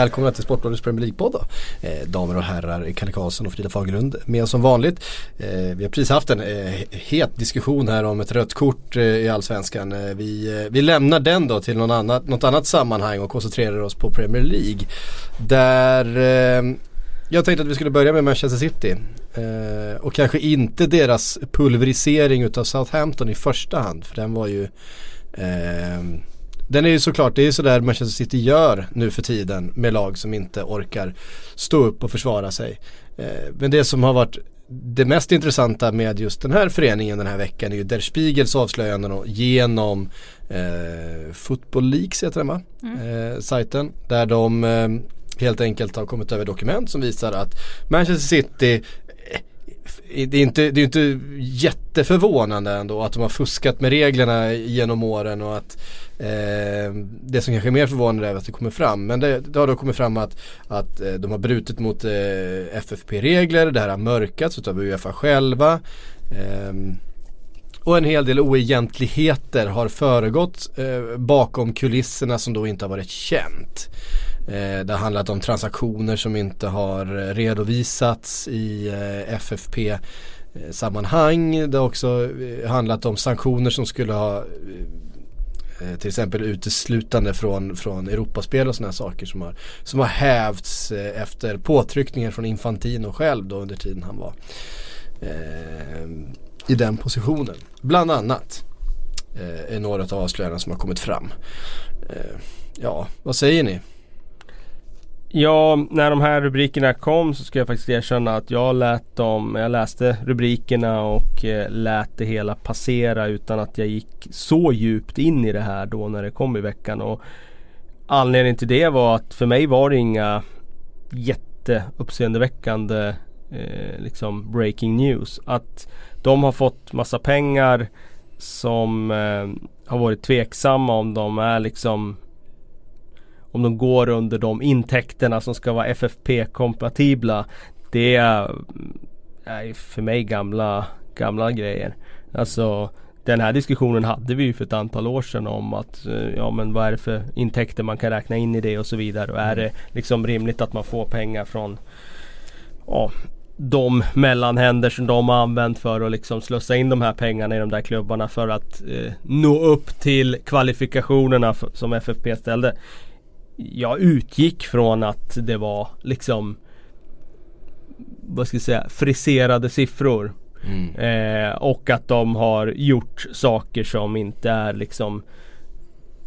Välkomna till Sportbladets Premier League-podd då. Eh, damer och herrar, Kalle Karlsson och Frida Fagerlund med som vanligt. Eh, vi har precis haft en eh, het diskussion här om ett rött kort eh, i Allsvenskan. Eh, vi, eh, vi lämnar den då till någon annat, något annat sammanhang och koncentrerar oss på Premier League. Där eh, jag tänkte att vi skulle börja med Manchester City. Eh, och kanske inte deras pulverisering utav Southampton i första hand. För den var ju eh, den är ju såklart, det är ju sådär Manchester City gör nu för tiden med lag som inte orkar stå upp och försvara sig. Eh, men det som har varit det mest intressanta med just den här föreningen den här veckan är ju Der Spiegels avslöjanden genom eh, Football Leaks heter den va? Mm. Eh, sajten. Där de eh, helt enkelt har kommit över dokument som visar att Manchester City det är, inte, det är inte jätteförvånande ändå att de har fuskat med reglerna genom åren och att Eh, det som kanske är mer förvånande är att det kommer fram. Men det, det har då kommit fram att, att eh, de har brutit mot eh, FFP-regler. Det här har mörkats av Uefa själva. Eh, och en hel del oegentligheter har föregått eh, bakom kulisserna som då inte har varit känt. Eh, det har handlat om transaktioner som inte har eh, redovisats i eh, FFP eh, sammanhang. Det har också handlat om sanktioner som skulle ha till exempel uteslutande från, från Europaspel och sådana saker som har, som har hävts efter påtryckningar från Infantino själv då under tiden han var eh, i den positionen. Bland annat eh, är några av avslöjandena som har kommit fram. Eh, ja, vad säger ni? Ja, när de här rubrikerna kom så ska jag faktiskt erkänna att jag lät dem, jag läste rubrikerna och eh, lät det hela passera utan att jag gick så djupt in i det här då när det kom i veckan. Och anledningen till det var att för mig var det inga jätteuppseendeväckande eh, liksom breaking news. Att de har fått massa pengar som eh, har varit tveksamma om de är liksom om de går under de intäkterna som ska vara FFP-kompatibla. Det är för mig gamla, gamla grejer. Alltså den här diskussionen hade vi ju för ett antal år sedan om att eh, ja men vad är det för intäkter man kan räkna in i det och så vidare. Och är det liksom rimligt att man får pengar från ja, de mellanhänder som de har använt för att liksom slussa in de här pengarna i de där klubbarna för att eh, nå upp till kvalifikationerna som FFP ställde jag utgick från att det var liksom vad ska jag säga, friserade siffror. Mm. Eh, och att de har gjort saker som inte är liksom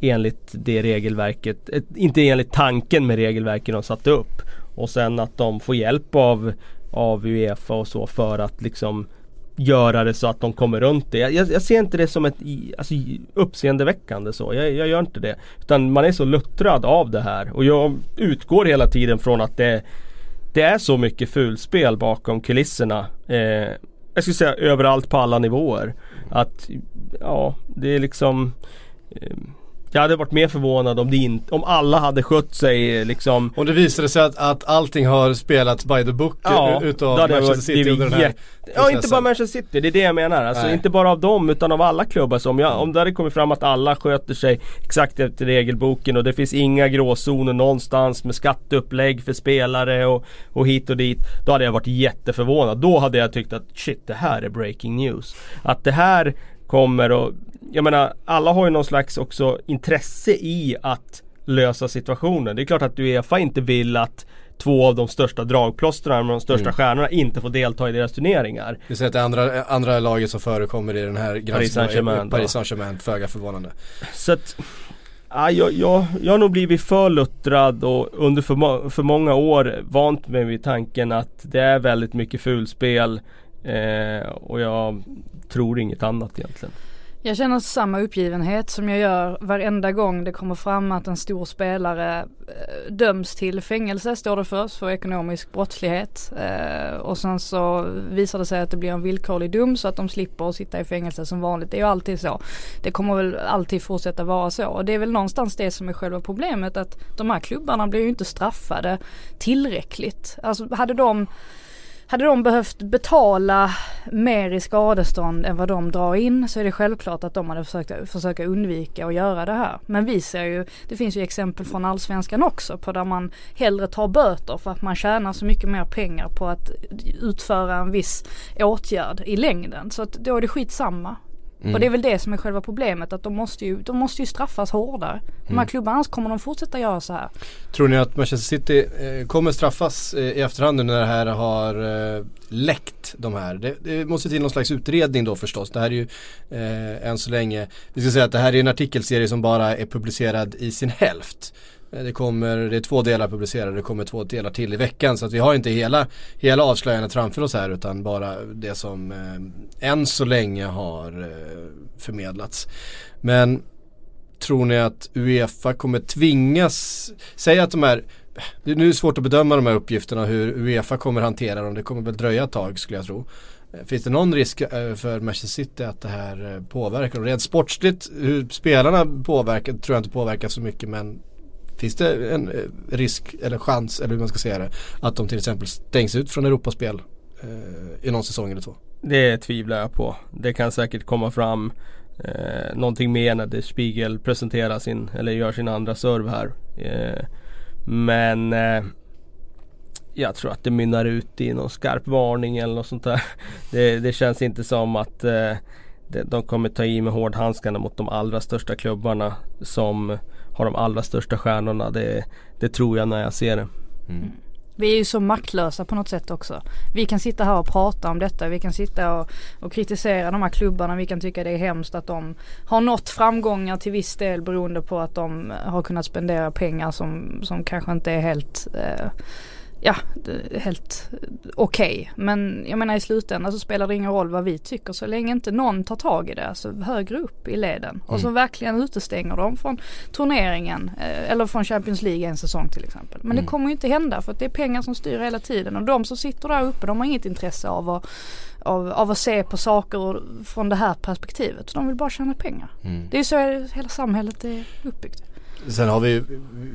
enligt det regelverket, inte enligt tanken med regelverket de satte upp. Och sen att de får hjälp av, av Uefa och så för att liksom göra det så att de kommer runt det. Jag, jag ser inte det som ett alltså, uppseendeväckande så. Jag, jag, gör inte det. Utan man är så luttrad av det här. Och jag utgår hela tiden från att det, det är så mycket fulspel bakom kulisserna. Eh, jag skulle säga överallt på alla nivåer. Att ja, det är liksom eh, jag hade varit mer förvånad om, det in, om alla hade skött sig liksom Om det visade sig att, att allting har spelats by the book ja, utav Manchester City under den här Ja inte bara Manchester City, det är det jag menar. Alltså inte bara av dem utan av alla klubbar. Så om, jag, om det hade kommit fram att alla sköter sig exakt efter regelboken och det finns inga gråzoner någonstans med skatteupplägg för spelare och, och hit och dit. Då hade jag varit jätteförvånad. Då hade jag tyckt att shit det här är breaking news. Att det här kommer och jag menar alla har ju någon slags också intresse i att lösa situationen. Det är klart att Uefa inte vill att två av de största dragplåstrarna med de största mm. stjärnorna inte får delta i deras turneringar. Det säger att det andra, andra laget som förekommer i den här Saint-Germain. Paris Saint-Germain, föga förvånande. Så att, ja, jag, jag, jag har nog blivit för luttrad och under för, för många år vant mig vid tanken att det är väldigt mycket fulspel. Eh, och jag tror inget annat egentligen. Jag känner samma uppgivenhet som jag gör varenda gång det kommer fram att en stor spelare eh, döms till fängelse, står det först, för ekonomisk brottslighet. Eh, och sen så visar det sig att det blir en villkorlig dom så att de slipper att sitta i fängelse som vanligt. Det är ju alltid så. Det kommer väl alltid fortsätta vara så. Och det är väl någonstans det som är själva problemet att de här klubbarna blir ju inte straffade tillräckligt. Alltså hade de hade de behövt betala mer i skadestånd än vad de drar in så är det självklart att de hade försökt försöka undvika att göra det här. Men vi ser ju, det finns ju exempel från allsvenskan också på där man hellre tar böter för att man tjänar så mycket mer pengar på att utföra en viss åtgärd i längden. Så att då är det skitsamma. Mm. Och det är väl det som är själva problemet att de måste ju, de måste ju straffas hårdare. De här mm. klubbarna annars kommer de fortsätta göra så här. Tror ni att Manchester City eh, kommer straffas eh, i efterhand nu när det här har eh, läckt de här? Det, det, måste till någon slags utredning då förstås. Det här är ju eh, än så länge, vi ska säga att det här är en artikelserie som bara är publicerad i sin hälft. Det kommer, det är två delar publicerade, det kommer två delar till i veckan så att vi har inte hela, hela avslöjandet framför oss här utan bara det som eh, än så länge har eh, förmedlats. Men tror ni att Uefa kommer tvingas, säg att de här det är nu svårt att bedöma de här uppgifterna hur Uefa kommer hantera dem. Det kommer väl dröja ett tag skulle jag tro. Eh, finns det någon risk eh, för Manchester City att det här eh, påverkar dem? Rent sportsligt, hur spelarna påverkar tror jag inte påverkar så mycket men Finns det en eh, risk eller chans eller hur man ska säga det att de till exempel stängs ut från Europaspel eh, i någon säsong eller två? Det tvivlar jag på. Det kan säkert komma fram eh, någonting mer när The Spiegel presenterar sin eller gör sin andra serve här. Eh, men eh, jag tror att det mynnar ut i någon skarp varning eller något sånt där. Det, det känns inte som att eh, de kommer ta i med hårdhandskarna mot de allra största klubbarna som har de allra största stjärnorna. Det, det tror jag när jag ser det. Mm. Vi är ju så maktlösa på något sätt också. Vi kan sitta här och prata om detta. Vi kan sitta och, och, kritisera de här klubbarna. Vi kan tycka det är hemskt att de har nått framgångar till viss del beroende på att de har kunnat spendera pengar som, som kanske inte är helt eh, ja, helt okej. Okay. Men jag menar i slutändan så spelar det ingen roll vad vi tycker så länge inte någon tar tag i det, alltså högre upp i leden. Mm. Och så mm. verkligen utestänger dem från turneringen eh, eller från Champions League en säsong till exempel. Men mm. det kommer ju inte hända för att det är pengar som styr hela tiden och de som sitter där uppe de har inget intresse av att av, av att se på saker från det här perspektivet. De vill bara tjäna pengar. Mm. Det är så hela samhället är uppbyggt. Sen har vi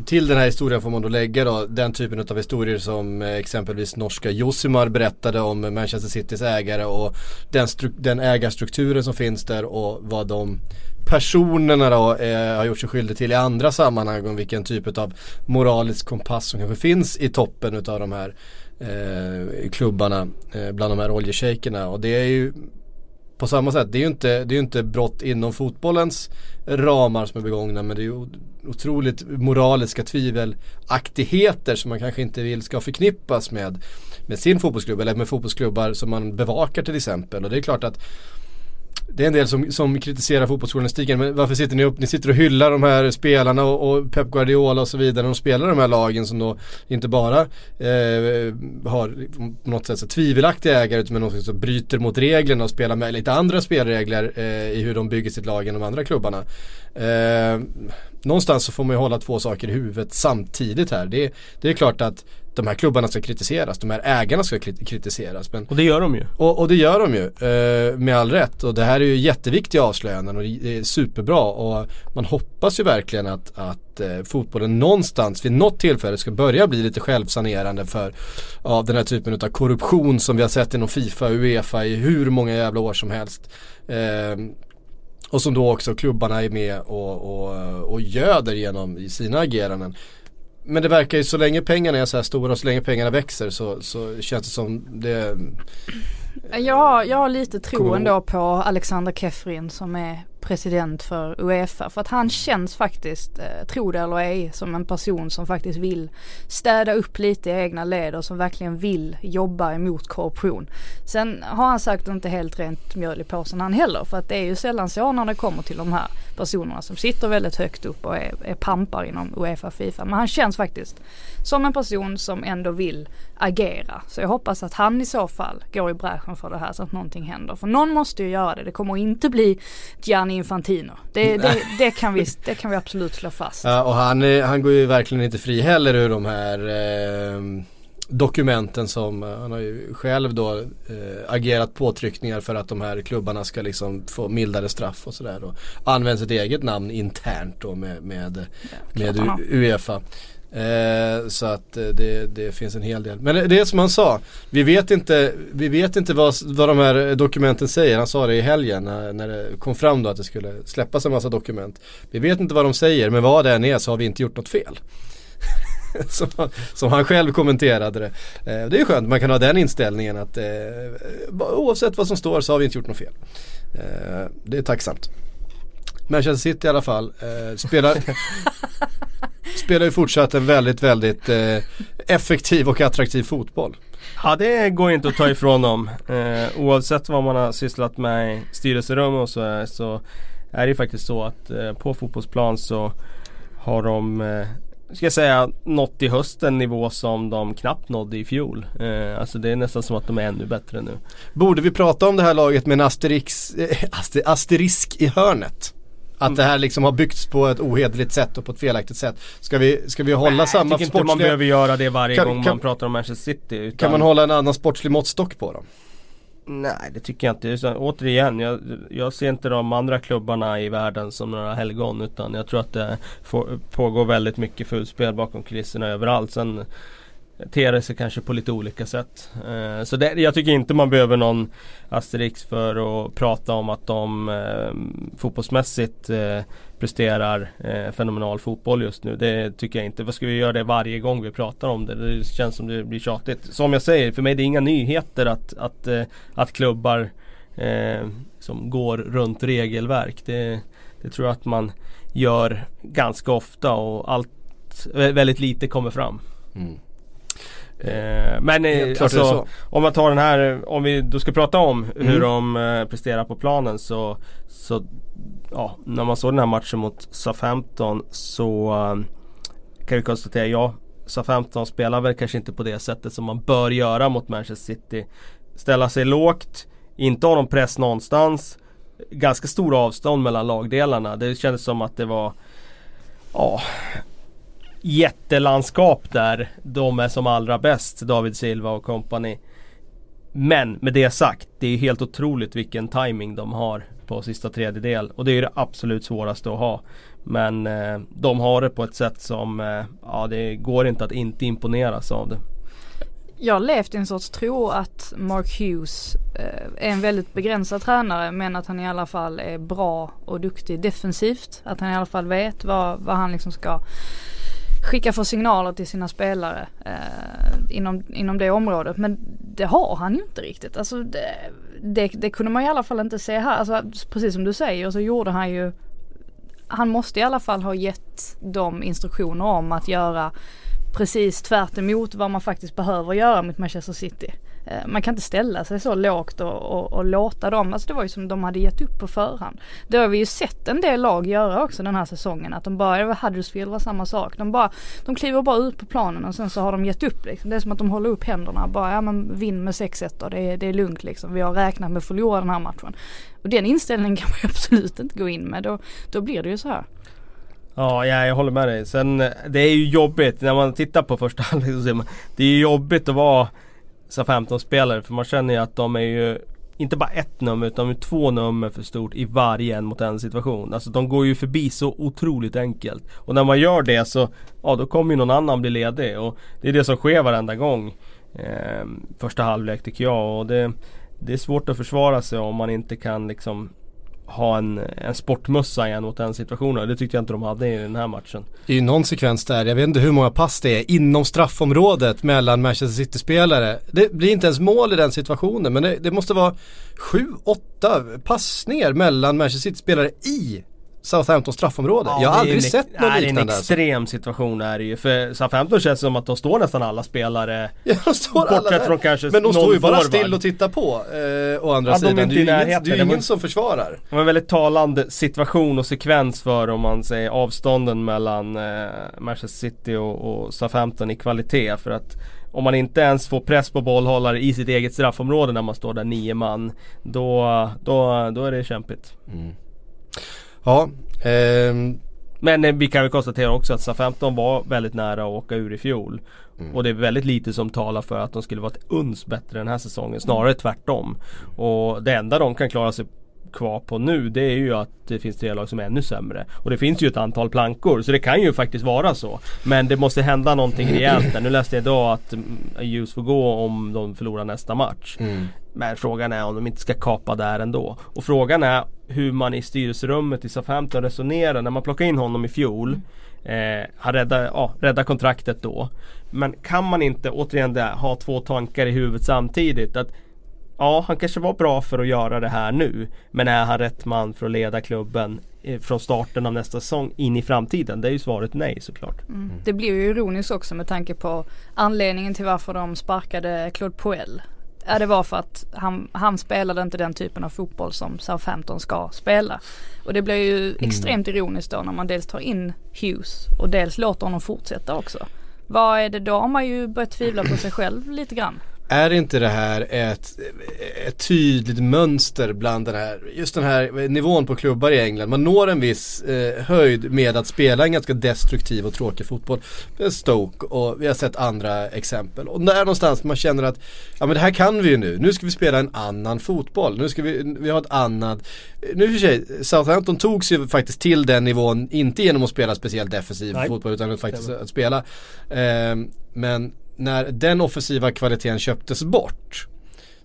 till den här historien får man då lägga då den typen av historier som eh, exempelvis norska Josimar berättade om Manchester Citys ägare och den, den ägarstrukturen som finns där och vad de personerna då eh, har gjort sig skyldiga till i andra sammanhang om vilken typ av moralisk kompass som kanske finns i toppen utav de här eh, klubbarna eh, bland de här oljeshejkerna. Och det är ju på samma sätt, det är ju inte, det är inte brott inom fotbollens ramar som är begångna men det är ju otroligt moraliska tvivelaktigheter som man kanske inte vill ska förknippas med, med sin fotbollsklubb eller med fotbollsklubbar som man bevakar till exempel. Och det är klart att det är en del som, som kritiserar fotbollsjournalistiken. Men varför sitter ni upp? Ni sitter och hyllar de här spelarna och, och Pep Guardiola och så vidare. De spelar de här lagen som då inte bara eh, har på något sätt så tvivelaktiga ägare utan något som bryter mot reglerna och spelar med lite andra spelregler eh, i hur de bygger sitt lag än de andra klubbarna. Eh, någonstans så får man ju hålla två saker i huvudet samtidigt här. Det, det är klart att de här klubbarna ska kritiseras, de här ägarna ska kritiseras. Men, och det gör de ju. Och, och det gör de ju, eh, med all rätt. Och det här är ju jätteviktiga avslöjanden och det är superbra. Och man hoppas ju verkligen att, att eh, fotbollen någonstans vid något tillfälle ska börja bli lite självsanerande för ja, den här typen av korruption som vi har sett inom Fifa och Uefa i hur många jävla år som helst. Eh, och som då också klubbarna är med och, och, och göder genom sina ageranden. Men det verkar ju så länge pengarna är så här stora och så länge pengarna växer så, så känns det som det jag, jag har lite tro ändå på Alexander Kefrin som är president för Uefa. För att han känns faktiskt, eh, tro det eller ej, som en person som faktiskt vill städa upp lite i egna led och som verkligen vill jobba emot korruption. Sen har han sagt inte helt rent mjöl i påsen han heller. För att det är ju sällan så när det kommer till de här personerna som sitter väldigt högt upp och är, är pampar inom Uefa Fifa. Men han känns faktiskt som en person som ändå vill agera. Så jag hoppas att han i så fall går i bräschen för det här så att någonting händer. För någon måste ju göra det. Det kommer inte bli Gianni Infantino. Det, det, det, kan, vi, det kan vi absolut slå fast. Ja, och han, han går ju verkligen inte fri heller ur de här eh, dokumenten som eh, han har ju själv då eh, agerat påtryckningar för att de här klubbarna ska liksom få mildare straff och sådär. Och använt sitt eget namn internt då med, med, ja, med Uefa. Eh, så att eh, det, det finns en hel del. Men det är som han sa, vi vet inte, vi vet inte vad, vad de här dokumenten säger. Han sa det i helgen när, när det kom fram då att det skulle släppas en massa dokument. Vi vet inte vad de säger men vad det än är så har vi inte gjort något fel. som, han, som, han själv kommenterade det. Eh, det är skönt, man kan ha den inställningen att eh, oavsett vad som står så har vi inte gjort något fel. Eh, det är tacksamt. Manchester City i alla fall eh, spelar, spelar ju fortsatt en väldigt, väldigt eh, effektiv och attraktiv fotboll. Ja det går inte att ta ifrån dem. Eh, oavsett vad man har sysslat med i styrelserum och så, så är det faktiskt så att eh, på fotbollsplan så har de eh, ska jag säga nått i hösten nivå som de knappt nådde i fjol. Eh, alltså det är nästan som att de är ännu bättre nu. Borde vi prata om det här laget med en asterix, eh, asterisk i hörnet? Att det här liksom har byggts på ett ohederligt sätt och på ett felaktigt sätt. Ska vi, ska vi hålla Nej, samma jag tycker sportsliga... inte man behöver göra det varje kan, gång kan, man pratar om Manchester City. Utan... Kan man hålla en annan sportslig måttstock på dem? Nej det tycker jag inte. Utan, återigen, jag, jag ser inte de andra klubbarna i världen som några helgon. Utan jag tror att det får, pågår väldigt mycket fulspel bakom kulisserna överallt. Sen ter sig kanske på lite olika sätt. Eh, så det, jag tycker inte man behöver någon Asterix för att prata om att de eh, fotbollsmässigt eh, presterar eh, fenomenal fotboll just nu. Det tycker jag inte. Vad ska vi göra det varje gång vi pratar om det? Det känns som det blir tjatigt. Som jag säger, för mig det är inga nyheter att, att, eh, att klubbar eh, som går runt regelverk. Det, det tror jag att man gör ganska ofta och allt väldigt lite kommer fram. Mm. Eh, men eh, alltså, om man tar den här, om vi då ska prata om hur mm. de eh, presterar på planen så, så ja, när man såg den här matchen mot Southampton så um, kan vi konstatera, ja Southampton spelar väl kanske inte på det sättet som man bör göra mot Manchester City. Ställa sig lågt, inte ha någon press någonstans. Ganska stora avstånd mellan lagdelarna. Det kändes som att det var Ja jättelandskap där de är som allra bäst, David Silva och kompani. Men med det sagt, det är helt otroligt vilken timing de har på sista tredjedel. Och det är det absolut svåraste att ha. Men eh, de har det på ett sätt som, eh, ja det går inte att inte imponeras av det. Jag har levt i en sorts tro att Mark Hughes eh, är en väldigt begränsad tränare men att han i alla fall är bra och duktig defensivt. Att han i alla fall vet vad, vad han liksom ska skicka för signaler till sina spelare eh, inom, inom det området. Men det har han ju inte riktigt. Alltså det, det, det, kunde man i alla fall inte se här. Alltså, precis som du säger så gjorde han ju Han måste i alla fall ha gett dem instruktioner om att göra precis tvärt vad man faktiskt behöver göra mot Manchester City. Eh, man kan inte ställa sig så lågt och, och, och, låta dem, alltså det var ju som de hade gett upp på förhand. Det har vi ju sett en del lag göra också den här säsongen, att de bara, Huddersfield var samma sak. De bara, de kliver bara ut på planen och sen så har de gett upp liksom. Det är som att de håller upp händerna, bara ja men vinn med 6-1 och det är, det är lugnt liksom. Vi har räknat med att förlora den här matchen. Och den inställningen kan man ju absolut inte gå in med, då, då blir det ju så här. Ja, jag håller med dig. Sen eh, det är ju jobbigt när man tittar på första halvlek så ser man Det är ju jobbigt att vara SA-15-spelare för man känner ju att de är ju inte bara ett nummer utan två nummer för stort i varje en mot en situation. Alltså de går ju förbi så otroligt enkelt. Och när man gör det så, ja då kommer ju någon annan bli ledig. Och det är det som sker varenda gång. Eh, första halvlek tycker jag. Och det, det är svårt att försvara sig om man inte kan liksom ha en, en sportmössa igen mot den situationen. Det tyckte jag inte de hade i den här matchen. Det är ju någon sekvens där, jag vet inte hur många pass det är, inom straffområdet mellan Manchester City-spelare. Det blir inte ens mål i den situationen men det, det måste vara sju, åtta passningar mellan Manchester City-spelare i Southampton straffområde. Ja, jag har aldrig sett något liknande. Det är en alltså. extrem alltså. situation är det ju. För Southampton känns som att de står nästan alla spelare. Ja, de står alla där. från kanske Men de står ju bara forward. still och tittar på. Eh, å andra ja, sidan. De det är ju ingen, det är ingen som försvarar. Det var en väldigt talande situation och sekvens för om man säger avstånden mellan eh, Manchester City och, och Southampton i kvalitet. För att om man inte ens får press på bollhållare i sitt eget straffområde när man står där nio man. Då, då, då är det kämpigt. Mm. Ja. Ehm. Men eh, vi kan väl konstatera också att SA-15 var väldigt nära att åka ur i fjol. Mm. Och det är väldigt lite som talar för att de skulle vara ett uns bättre den här säsongen. Snarare tvärtom. Och det enda de kan klara sig kvar på nu det är ju att det finns tre lag som är ännu sämre. Och det finns ju ett antal plankor så det kan ju faktiskt vara så. Men det måste hända någonting rejält där. Nu läste jag idag att Ljus får gå om de förlorar nästa match. Mm. Men frågan är om de inte ska kapa där ändå. Och frågan är hur man i styrelserummet i Southampton resonerar när man plockar in honom i fjol. Eh, har räddat, ja, räddat kontraktet då. Men kan man inte, återigen det, ha två tankar i huvudet samtidigt. Att Ja, han kanske var bra för att göra det här nu. Men är han rätt man för att leda klubben eh, från starten av nästa säsong in i framtiden? Det är ju svaret nej såklart. Mm. Det blir ju ironiskt också med tanke på anledningen till varför de sparkade Claude Puel. Ja det var för att han, han spelade inte den typen av fotboll som Southampton ska spela. Och det blir ju mm. extremt ironiskt då när man dels tar in Hughes och dels låter honom fortsätta också. Vad är det då? har man ju börjat tvivla på sig själv lite grann. Är inte det här ett, ett tydligt mönster bland den här, just den här nivån på klubbar i England. Man når en viss eh, höjd med att spela en ganska destruktiv och tråkig fotboll. Stoke och vi har sett andra exempel. Och där någonstans man känner att, ja men det här kan vi ju nu. Nu ska vi spela en annan fotboll. Nu ska vi, vi ha ett annat. Nu för sig, Southampton tog sig faktiskt till den nivån, inte genom att spela speciellt defensiv Nej. fotboll utan faktiskt att spela. Eh, men när den offensiva kvaliteten köptes bort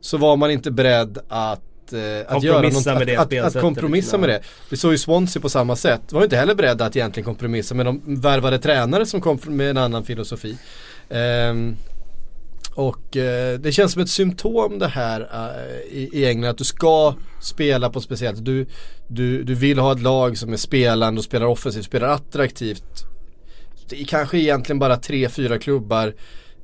så var man inte beredd att eh, att, göra något, med det att, att, att kompromissa med det. Vi såg ju Swansea på samma sätt. Var inte heller beredda att egentligen kompromissa med de värvade tränare som kom med en annan filosofi. Um, och eh, det känns som ett symptom det här eh, i, i, England att du ska spela på ett speciellt du, du, du vill ha ett lag som är spelande och spelar offensivt, spelar attraktivt. Det är kanske egentligen bara tre, fyra klubbar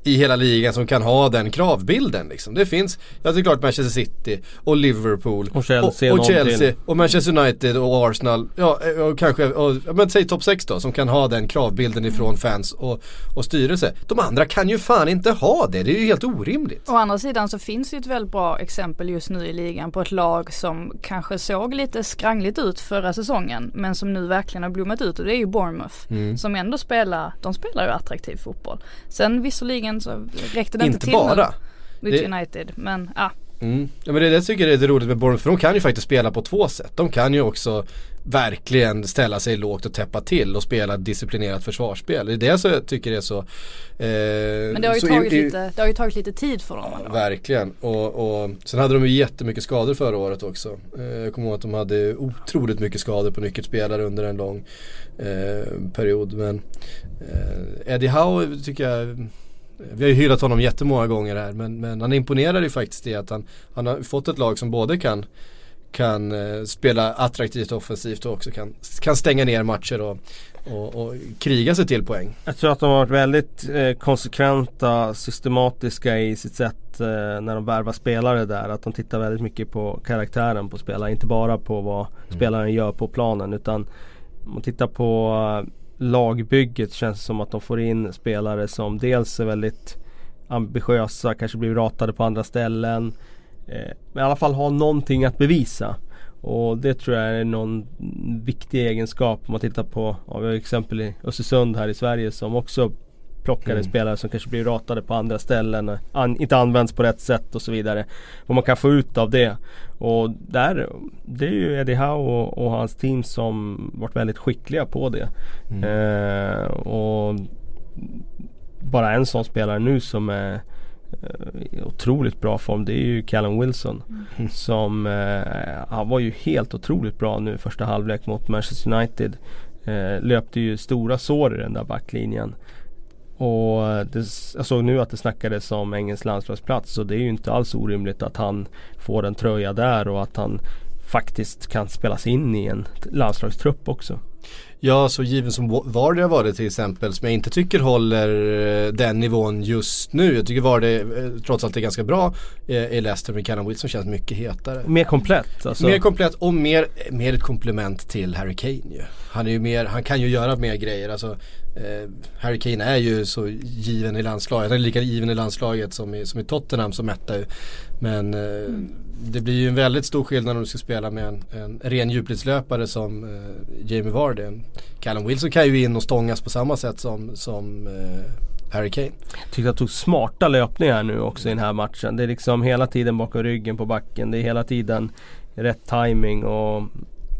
i hela ligan som kan ha den kravbilden liksom. Det finns, ja det är klart Manchester City och Liverpool och Chelsea och, och, Chelsea, och Manchester United och Arsenal. Ja och kanske, och, men säg topp 6 då som kan ha den kravbilden ifrån fans och, och styrelse. De andra kan ju fan inte ha det, det är ju helt orimligt. Å andra sidan så finns det ju ett väldigt bra exempel just nu i ligan på ett lag som kanske såg lite skrangligt ut förra säsongen men som nu verkligen har blommat ut och det är ju Bournemouth. Mm. Som ändå spelar, de spelar ju attraktiv fotboll. Sen visserligen säsongen så räckte det inte, inte till bara. mot det... United. Men ja. Mm. Ja men det, det tycker jag är lite roligt med Bournemouth för de kan ju faktiskt spela på två sätt. De kan ju också verkligen ställa sig lågt och täppa till och spela disciplinerat försvarsspel. Det är det som jag tycker är så eh, Men det har, ju tagit i, lite, det har ju tagit lite tid för dem. Ja, verkligen. Och, och sen hade de ju jättemycket skador förra året också. Eh, jag kommer ihåg att de hade otroligt mycket skador på nyckelspelare under en lång eh, period. Men eh, Eddie Howe tycker jag vi har ju hyllat honom jättemånga gånger här men, men han imponerar ju faktiskt i att han, han har fått ett lag som både kan kan eh, spela attraktivt offensivt och också kan, kan stänga ner matcher och, och, och, kriga sig till poäng. Jag tror att de har varit väldigt eh, konsekventa, systematiska i sitt sätt eh, när de värvar spelare där. Att de tittar väldigt mycket på karaktären på spelare, inte bara på vad mm. spelaren gör på planen utan om man tittar på lagbygget känns det som att de får in spelare som dels är väldigt ambitiösa, kanske blir ratade på andra ställen. Eh, men i alla fall har någonting att bevisa. Och det tror jag är någon viktig egenskap om man tittar på, ja, vi har exempel i Östersund här i Sverige som också plockade mm. spelare som kanske blir ratade på andra ställen, an, inte används på rätt sätt och så vidare. Vad man kan få ut av det. Och där, det är ju Eddie Howe och, och hans team som varit väldigt skickliga på det. Mm. Eh, och bara en sån spelare nu som är i otroligt bra form det är ju Callum Wilson. Mm. Som eh, han var ju helt otroligt bra nu första halvlek mot Manchester United. Eh, löpte ju stora sår i den där backlinjen. Och det, jag såg nu att det snackades om engelsk landslagsplats och det är ju inte alls orimligt att han får en tröja där och att han faktiskt kan spelas in i en landslagstrupp också. Ja, så given som Vardy har varit till exempel som jag inte tycker håller eh, den nivån just nu. Jag tycker Vardy eh, trots allt är ganska bra i Leicester men Callum Wilson känns mycket hetare. Mer komplett alltså. Mer komplett och mer, mer ett komplement till Harry Kane ju. Han är ju mer, han kan ju göra mer grejer. Alltså, eh, Harry Kane är ju så given i landslaget. Han är lika given i landslaget som i, som i Tottenham som etta Men eh, mm. det blir ju en väldigt stor skillnad om du ska spela med en, en ren djupledslöpare som eh, Jamie Vardy. Callum Wilson kan ju in och stångas på samma sätt som, som eh, Harry Kane. Jag tyckte att tog smarta löpningar nu också i den här matchen. Det är liksom hela tiden bakom ryggen på backen. Det är hela tiden rätt timing och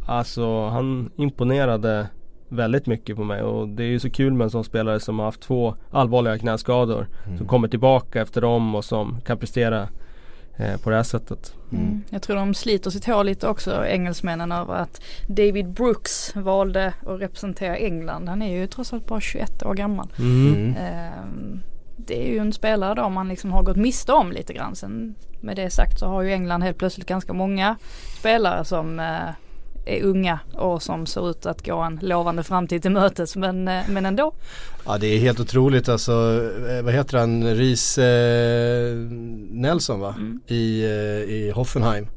alltså han imponerade väldigt mycket på mig och det är ju så kul med en sån spelare som har haft två allvarliga knäskador. Mm. Som kommer tillbaka efter dem och som kan prestera eh, på det här sättet. Mm. mm. Jag tror de sliter sitt hår lite också engelsmännen över att David Brooks valde att representera England. Han är ju trots allt bara 21 år gammal. Mm. Eh, det är ju en spelare då man liksom har gått miste om lite grann. Sen med det sagt så har ju England helt plötsligt ganska många spelare som eh, är unga och som ser ut att gå en lovande framtid till mötes men, eh, men ändå. Ja det är helt otroligt alltså, eh, vad heter han, Ries eh, Nelson va? Mm. I, eh, I Hoffenheim.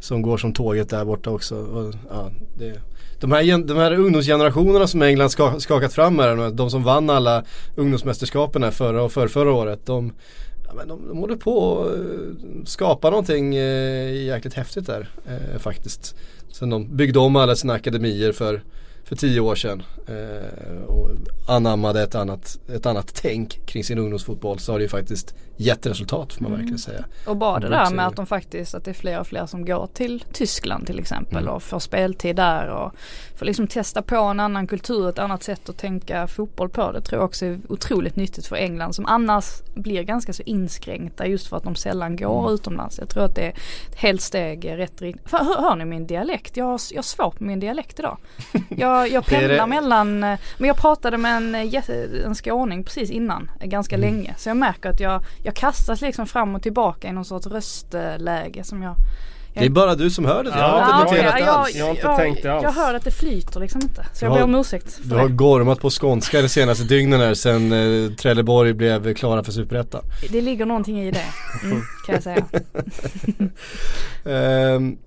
Som går som tåget där borta också. Och, ja, det, de, här, de här ungdomsgenerationerna som England ska, skakat fram här, de som vann alla ungdomsmästerskapen förra och för förra året. De, ja, men de, de håller på att skapa någonting eh, jäkligt häftigt där eh, faktiskt. Sen de byggde om alla sina akademier för, för tio år sedan eh, och anammade ett annat, ett annat tänk kring sin ungdomsfotboll så har det ju faktiskt gett resultat får man mm. verkligen säga. Och bara det där med att de faktiskt, att det är fler och fler som går till Tyskland till exempel mm. och får speltid där och får liksom testa på en annan kultur, ett annat sätt att tänka fotboll på. Det tror jag också är otroligt nyttigt för England som annars blir ganska så inskränkta just för att de sällan går mm. utomlands. Jag tror att det är ett helt steg rätt riktning. Hör, hör ni min dialekt? Jag har, jag har svårt med min dialekt idag. Jag, jag pendlar mellan, men jag pratade med en, en skåning precis innan, ganska mm. länge. Så jag märker att jag jag kastas liksom fram och tillbaka i någon sorts röstläge som jag det är bara du som hör det, jag har inte noterat det alls. Jag har inte jag, tänkt det alls. Jag hör att det flyter liksom inte. Så jag ber om ursäkt Du har gormat på skånska de senaste dygnen här sen eh, Trelleborg blev klara för Superettan. Det ligger någonting i det, mm, kan jag säga. um,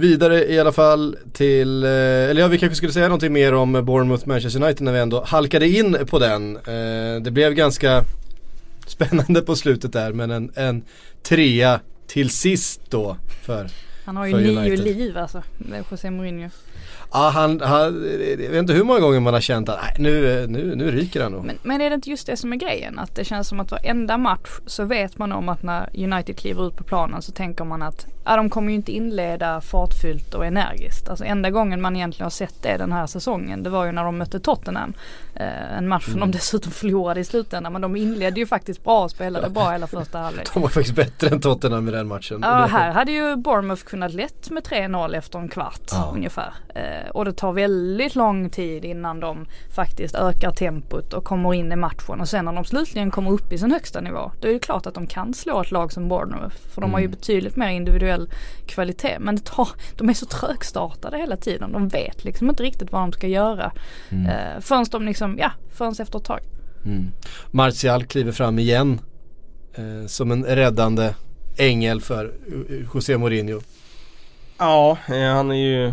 vidare i alla fall till, eh, eller ja vi kanske skulle säga någonting mer om Bournemouth Manchester United när vi ändå halkade in på den. Uh, det blev ganska spännande på slutet där men en, en trea till sist då för Han har ju nio liv alltså, José Mourinho. Ja han, han, jag vet inte hur många gånger man har känt att nej, nu, nu, nu ryker han nog. Men, men är det inte just det som är grejen? Att det känns som att varenda match så vet man om att när United kliver ut på planen så tänker man att ja, de kommer ju inte inleda fartfyllt och energiskt. Alltså enda gången man egentligen har sett det den här säsongen det var ju när de mötte Tottenham. Eh, en match som mm. de dessutom förlorade i slutändan men de inledde ju faktiskt bra och spelade ja. bra hela första halvlek. De var faktiskt bättre än Tottenham i den matchen. Ja här hade ju Bournemouth kunnat lätt med 3-0 efter en kvart ja. ungefär. Eh, och det tar väldigt lång tid innan de faktiskt ökar tempot och kommer in i matchen och sen när de slutligen kommer upp i sin högsta nivå då är det klart att de kan slå ett lag som Bournemouth. För de mm. har ju mm. betydligt mer individuell kvalitet men det tar, de är så trögstartade hela tiden. De vet liksom inte riktigt vad de ska göra. Mm. Eh, förrän de liksom, ja, förrän efter ett tag. Mm. Martial kliver fram igen eh, som en räddande ängel för José Mourinho. Ja, eh, han har ju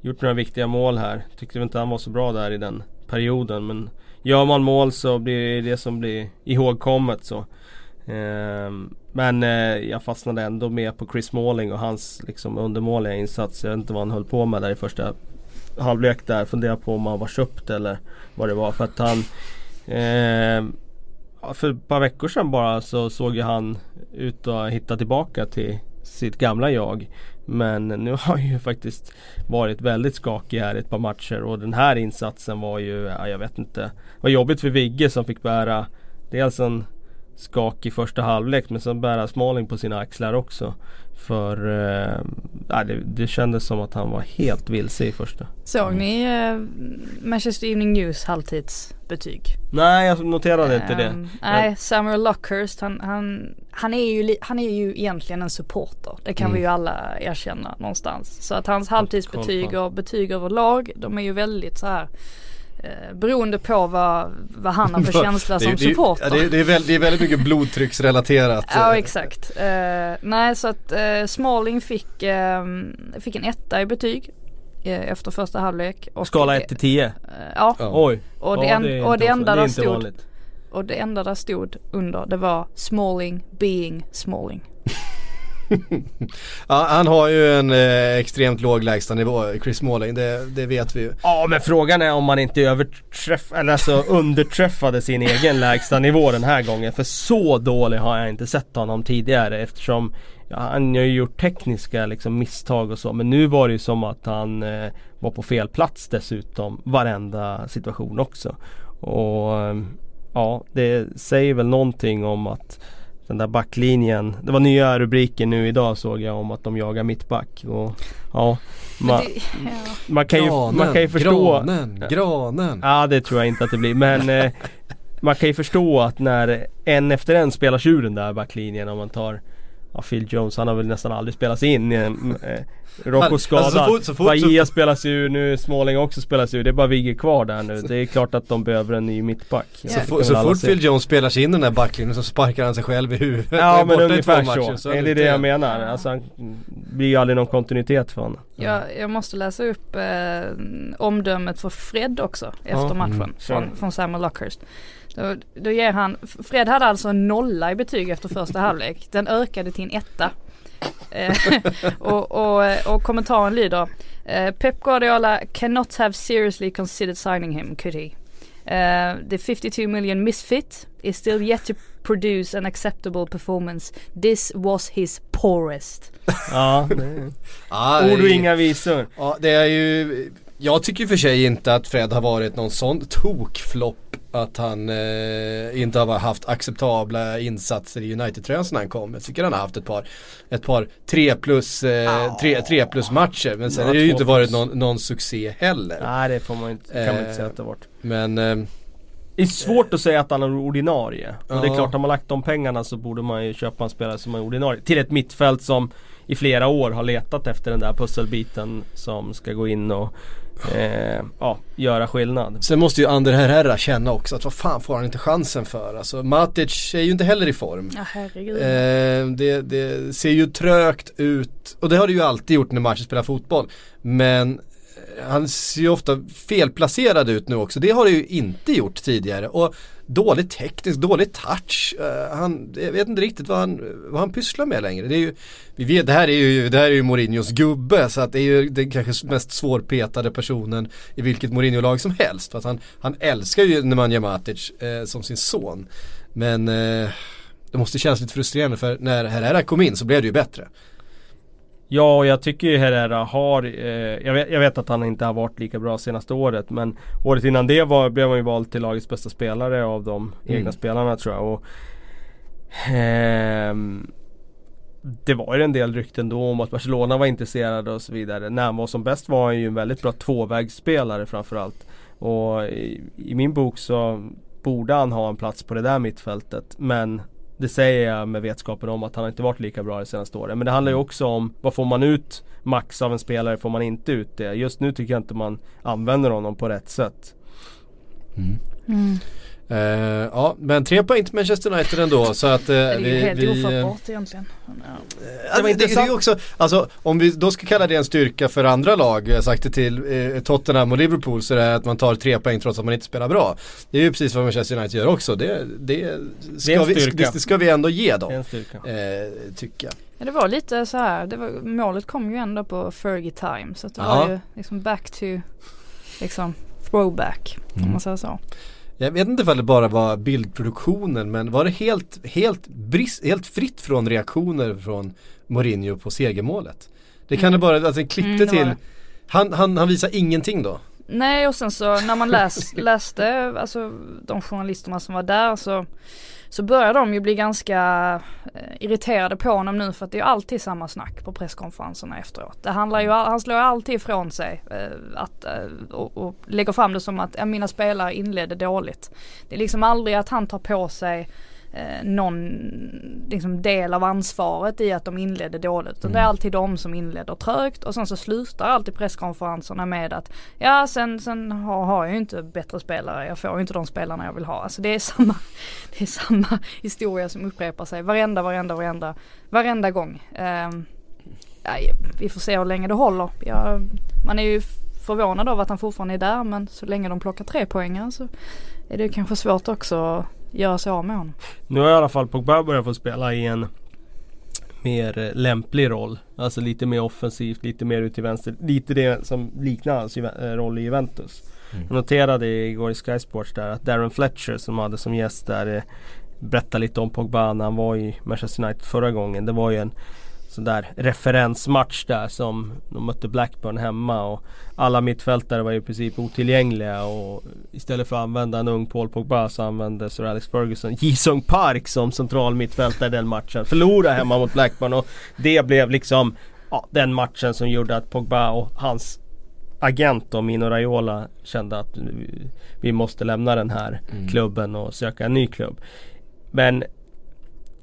gjort några viktiga mål här. Tyckte inte han var så bra där i den perioden men gör man mål så blir det det som blir ihågkommet så. Ehm, men eh, jag fastnade ändå med på Chris Malling och hans liksom undermåliga insats. Jag vet inte vad han höll på med där i första halvlek där. Funderar på om han var köpt eller vad det var. För att han ehm, För ett par veckor sedan bara så såg ju han ut att hitta tillbaka till sitt gamla jag. Men nu har han ju faktiskt varit väldigt skakig här i ett par matcher och den här insatsen var ju, jag vet inte. Det var jobbigt för Vigge som fick bära dels en skakig första halvlek men sen bära Smalling på sina axlar också. För eh, det, det kändes som att han var helt vilse i första. Såg ni eh, Manchester Evening News halvtidsbetyg? Nej jag noterade inte det. Um, nej Samuel Luckhurst han, han, han, är ju, han är ju egentligen en supporter. Det kan mm. vi ju alla erkänna någonstans. Så att hans halvtidsbetyg och betyg överlag de är ju väldigt så här Eh, beroende på vad, vad han har för känsla som supporter. Det, det, är väldigt, det är väldigt mycket blodtrycksrelaterat. ja exakt. Uh, nej så att uh, Smalling fick, uh, fick en etta i betyg efter första halvlek. Och Skala 1 till 10? ja. Oj. Och det, ja, det och det enda där stod vanligt. Och det enda där stod under det var Smalling being Smalling ja, han har ju en eh, extremt låg lägstanivå, Chris Måling, det, det, vet vi ju. Ja men frågan är om man inte överträff, eller alltså underträffade sin egen lägstanivå den här gången. För så dålig har jag inte sett honom tidigare eftersom ja, han har ju gjort tekniska liksom, misstag och så men nu var det ju som att han eh, var på fel plats dessutom varenda situation också. Och eh, ja, det säger väl någonting om att den där backlinjen. Det var nya rubriker nu idag såg jag om att de jagar mittback. Och, ja, man, det, ja. man, kan ju, granen, man kan ju förstå. Granen, granen. Ja det tror jag inte att det blir men eh, man kan ju förstå att när en efter en spelar sig ur den där backlinjen om man tar Ja, Phil Jones han har väl nästan aldrig spelat sig in i en eh, Rocco skadad. Alltså, så fort, så fort, Bahia så... spelas ur nu, Småling också spelas ur. Det är bara Vigge kvar där nu. Det är klart att de behöver en ny mittback. Yeah. Så, så fort Phil Jones spelar sig in i den där backlinjen så sparkar han sig själv i huvudet. Ja men ungefär så. så. Är det det jag menar? Alltså han blir ju aldrig någon kontinuitet för honom. Ja, jag måste läsa upp eh, omdömet för Fred också efter ja. matchen mm. från, från Samuel Luckhurst. Då, då ger han, Fred hade alltså en nolla i betyg efter första halvlek. Den ökade till en etta. Eh, och, och, och kommentaren lyder uh, Pep Guardiola cannot have seriously considered signing him, could he? Uh, the 52 million misfit is still yet to produce an acceptable performance. This was his poorest. ja, det är... Ord och inga visor. Ja, det är ju jag tycker för sig inte att Fred har varit någon sån tokflopp att han eh, inte har haft acceptabla insatser i United-tröjan sen han kom. Jag tycker han har haft ett par, ett par 3 plus, eh, tre, tre plus matcher. Men sen har det ju inte varit någon, någon succé heller. Nej det får man inte, kan man inte säga att det har varit. Men eh, det är svårt att säga att han är ordinarie. Och det är klart, har man lagt de pengarna så borde man ju köpa en spelare som är ordinarie. Till ett mittfält som i flera år har letat efter den där pusselbiten som ska gå in och eh, ja, göra skillnad. Sen måste ju Ander Herrera känna också att vad fan får han inte chansen för? Alltså Matic är ju inte heller i form. Ja herregud. Eh, det, det, ser ju trögt ut och det har det ju alltid gjort när Matic spelar fotboll. Men eh, han ser ju ofta felplacerad ut nu också. Det har det ju inte gjort tidigare. Och dålig teknisk, dålig touch. Uh, han, jag vet inte riktigt vad han, vad han pysslar med längre. Det, är ju, vi vet, det, här är ju, det här är ju Mourinhos gubbe så att det är ju den kanske mest svårpetade personen i vilket Mourinho-lag som helst. För att han, han älskar ju Nemanja Matic uh, som sin son. Men uh, det måste kännas lite frustrerande för när Herrera kom in så blev det ju bättre. Ja, och jag tycker ju Herrera har, eh, jag, vet, jag, vet, att han inte har varit lika bra senaste året men året innan det var, blev han ju vald till lagets bästa spelare av de mm. egna spelarna tror jag. Och, eh, det var ju en del rykten då om att Barcelona var intresserade och så vidare. När han var som bäst var han ju en väldigt bra tvåvägsspelare framförallt. Och i, i min bok så borde han ha en plats på det där mittfältet. Men det säger jag med vetskapen om att han inte varit lika bra de senaste åren. Men det handlar ju mm. också om vad får man ut max av en spelare, får man inte ut det? Just nu tycker jag inte man använder honom på rätt sätt. Mm. Mm. Uh, ja men tre poäng till Manchester United ändå så att uh, Det är ju helt vi, ofattbart egentligen. Ja. Uh, det, det, det är också, alltså om vi då ska kalla det en styrka för andra lag, jag har sagt det till eh, Tottenham och Liverpool så är det att man tar tre poäng trots att man inte spelar bra. Det är ju precis vad Manchester United gör också. Det, det, ska, vi, det, ska vi ändå ge dem. Eh, tycker jag. Ja det var lite så här, det var, målet kom ju ändå på Fergie time så att det ja. var ju liksom back to liksom throwback om mm. man säger så. Jag vet inte ifall det bara var bildproduktionen men var det helt, helt, brist, helt fritt från reaktioner från Mourinho på segermålet? Det kan mm. det bara, alltså klippte mm, till, han, han, han visar ingenting då? Nej och sen så när man läs, läste, alltså de journalisterna som var där så så börjar de ju bli ganska eh, irriterade på honom nu för att det är alltid samma snack på presskonferenserna efteråt. Det handlar ju, han slår alltid ifrån sig eh, att, eh, och, och lägger fram det som att mina spelare inledde dåligt. Det är liksom aldrig att han tar på sig eh, någon liksom, del av ansvaret i att de inledde dåligt. Utan mm. det är mm. alltid de som inleder trögt och sen så slutar alltid presskonferenserna med att ja sen, sen har, har jag ju inte bättre spelare, jag får ju inte de spelarna jag vill ha. Alltså det är samma, det är samma historia som upprepar sig varenda, varenda, varenda, varenda gång. Eh, vi får se hur länge det håller. Ja, man är ju förvånad av att han fortfarande är där men så länge de plockar tre poängar så är det kanske svårt också göra sig av med honom. Nu har i alla fall Pogba börjat få spela i en mer eh, lämplig roll. Alltså lite mer offensivt, lite mer ut till vänster. Lite det som liknar hans eh, roll i Juventus. Mm. Jag noterade igår i Sky Sports där att Darren Fletcher som hade som gäst där eh, berättade lite om Pogba när han var i Manchester United förra gången. Det var ju en sån där referensmatch där som de mötte Blackburn hemma och alla mittfältare var i princip otillgängliga och istället för att använda en ung Paul Pogba så använde Sir Alex Ferguson Jisung Park som central mittfältare den matchen. Förlorade hemma mot Blackburn och det blev liksom ja, den matchen som gjorde att Pogba och hans agent då, Mino Raiola kände att vi måste lämna den här mm. klubben och söka en ny klubb. Men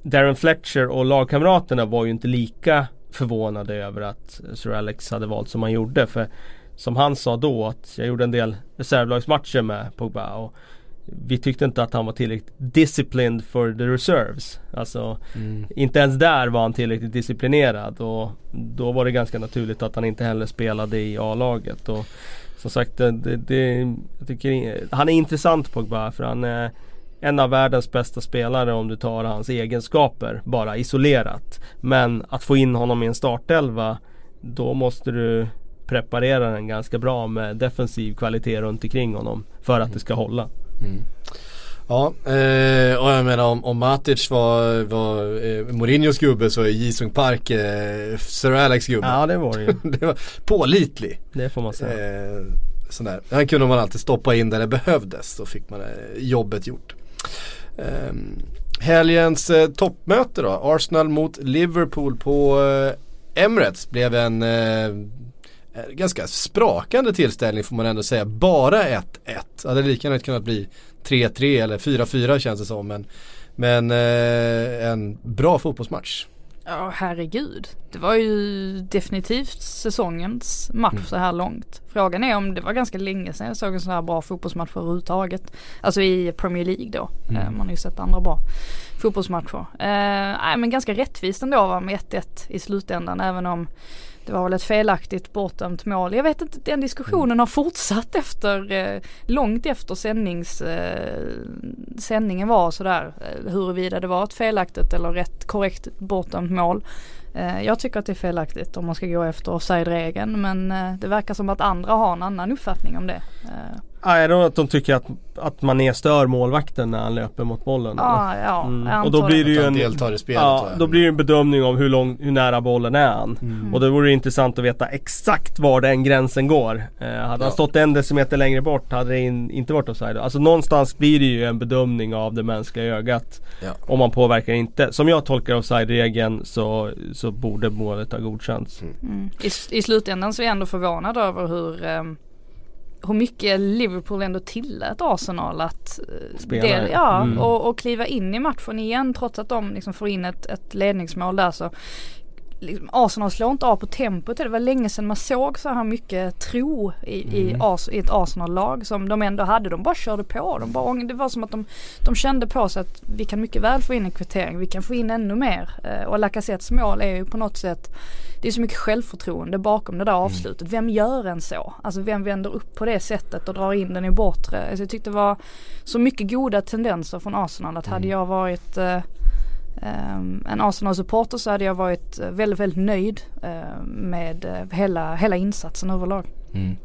Darren Fletcher och lagkamraterna var ju inte lika förvånade över att Sir Alex hade valt som han gjorde. För som han sa då att jag gjorde en del reservlagsmatcher med Pogba och vi tyckte inte att han var tillräckligt disciplined for the reserves. Alltså mm. inte ens där var han tillräckligt disciplinerad och då var det ganska naturligt att han inte heller spelade i A-laget. Och som sagt, det, det, jag tycker, han är intressant Pogba för han är en av världens bästa spelare om du tar hans egenskaper bara isolerat. Men att få in honom i en startelva då måste du preparera den ganska bra med defensiv kvalitet runt omkring honom för att det ska hålla. Mm. Ja, eh, och jag menar om, om Matic var, var eh, Mourinhos gubbe så är Jisung Park eh, Sir Alex gubbe. Ja det var det ju. det var pålitlig. Det får man säga. Eh, sådär. Han kunde man alltid stoppa in där det behövdes. Då fick man eh, jobbet gjort. Ehm, helgens eh, toppmöte då, Arsenal mot Liverpool på eh, Emirates blev en eh, ganska sprakande tillställning får man ändå säga. Bara 1-1. Hade lika gärna kunnat bli 3-3 eller 4-4 känns det som. Men, men eh, en bra fotbollsmatch. Ja herregud. Det var ju definitivt säsongens match mm. så här långt. Frågan är om det var ganska länge sedan jag såg en sån här bra fotbollsmatch överhuvudtaget. Alltså i Premier League då. Mm. Eh, man har ju sett andra bra fotbollsmatcher. Eh, nej men ganska rättvist ändå va med 1-1 i slutändan även om det var väl ett felaktigt bortdömt mål. Jag vet inte, den diskussionen mm. har fortsatt efter, eh, långt efter sändnings, eh, sändningen var sådär. Eh, huruvida det var ett felaktigt eller rätt korrekt bortdömt mål. Eh, jag tycker att det är felaktigt om man ska gå efter offside-regeln men eh, det verkar som att andra har en annan uppfattning om det. Eh, Nej, då att de tycker att, att man stör målvakten när han löper mot bollen? Ah, ja, mm. Och då blir det ju en, deltar i spelet, ja, då blir det en bedömning av hur, lång, hur nära bollen är han. Mm. Och då vore det intressant att veta exakt var den gränsen går. Eh, hade ja. han stått en decimeter längre bort hade det in, inte varit offside. Alltså någonstans blir det ju en bedömning av det mänskliga ögat. Ja. Om man påverkar inte. Som jag tolkar offside-regeln så, så borde målet ha godkänts. Mm. mm. I, I slutändan så är jag ändå förvånad över hur um hur mycket Liverpool ändå tillät Arsenal att eh, Spela. Del, ja, mm. och, och kliva in i matchen igen trots att de liksom får in ett, ett ledningsmål där så liksom, Arsenal slår inte av på tempot. Det var länge sedan man såg så här mycket tro i, mm. i, Ars, i ett Arsenal-lag som de ändå hade. De bara körde på. De bara, det var som att de, de kände på sig att vi kan mycket väl få in en kvittering. Vi kan få in ännu mer. Eh, och Lacazettes mål är ju på något sätt det är så mycket självförtroende bakom det där mm. avslutet. Mm. Vem gör en så? Alltså vem vänder upp på det sättet och drar in den i bortre? Alltså jag tyckte det var så mycket goda tendenser från Arsenal att mm. hade jag varit uh, um, en Arsenal-supporter så hade jag varit väldigt, väldigt nöjd uh, med uh, hela, hela insatsen överlag. Mm.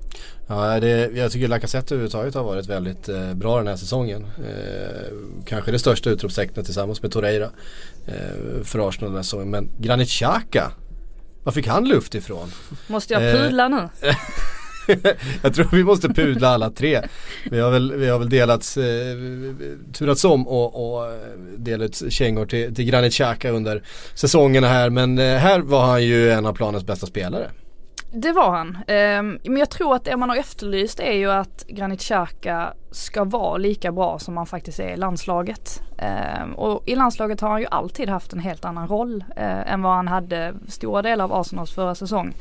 Ja, det, jag tycker Lacazette överhuvudtaget har varit väldigt eh, bra den här säsongen. Eh, kanske det största utropstecknet tillsammans med Torreira eh, för Arsenal den här säsongen. Men Granit Xhaka var fick han luft ifrån? Måste jag pudla nu? jag tror vi måste pudla alla tre. Vi har väl, vi har väl delats, eh, turats om och, och eh, delat kängor till, till Granit Xhaka under säsongerna här. Men eh, här var han ju en av planens bästa spelare. Det var han. Eh, men jag tror att det man har efterlyst är ju att Granit Xhaka ska vara lika bra som han faktiskt är i landslaget. Eh, och i landslaget har han ju alltid haft en helt annan roll eh, än vad han hade stora delar av Arsenals förra säsong.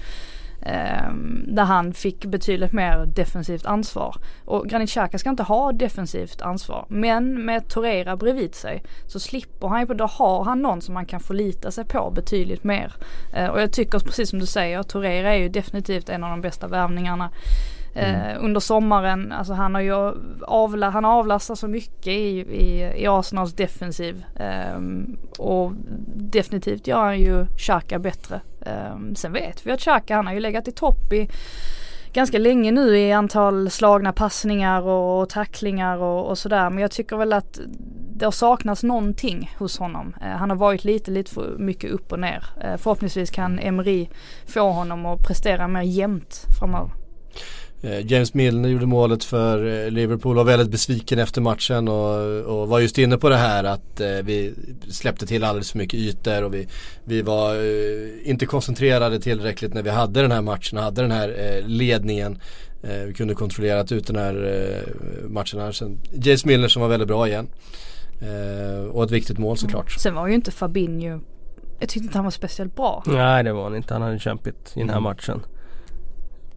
Ehm, där han fick betydligt mer defensivt ansvar. Och Granit Xhaka ska inte ha defensivt ansvar. Men med Torreira bredvid sig så slipper han ju, då har han någon som man kan förlita sig på betydligt mer. Eh, och jag tycker precis som du säger, Torreira är ju definitivt en av de bästa värvningarna Mm. under sommaren, alltså han har ju avla, han avlastar så mycket i, i, i Arsenals defensiv. Um, och definitivt gör han ju Xhaka bättre. Um, sen vet vi att Xhaka han har ju legat i topp i ganska länge nu i antal slagna passningar och, och tacklingar och, och sådär. Men jag tycker väl att det har saknats någonting hos honom. Eh, han har varit lite, lite för mycket upp och ner. Eh, förhoppningsvis kan Emery få honom att prestera mer jämnt framöver. Eh, James Milner gjorde målet för eh, Liverpool och var väldigt besviken efter matchen och, och var just inne på det här att eh, vi släppte till alldeles för mycket ytor och vi, vi var eh, inte koncentrerade tillräckligt när vi hade den här matchen och hade den här eh, ledningen. Eh, vi kunde kontrollerat ut den här matchen här. Sen, James Milner som var väldigt bra igen. och ett viktigt mål såklart. Mm. Sen var ju inte Fabinho jag tyckte inte han var speciellt bra. Nej det var han inte. Han hade kämpigt i den här mm. matchen.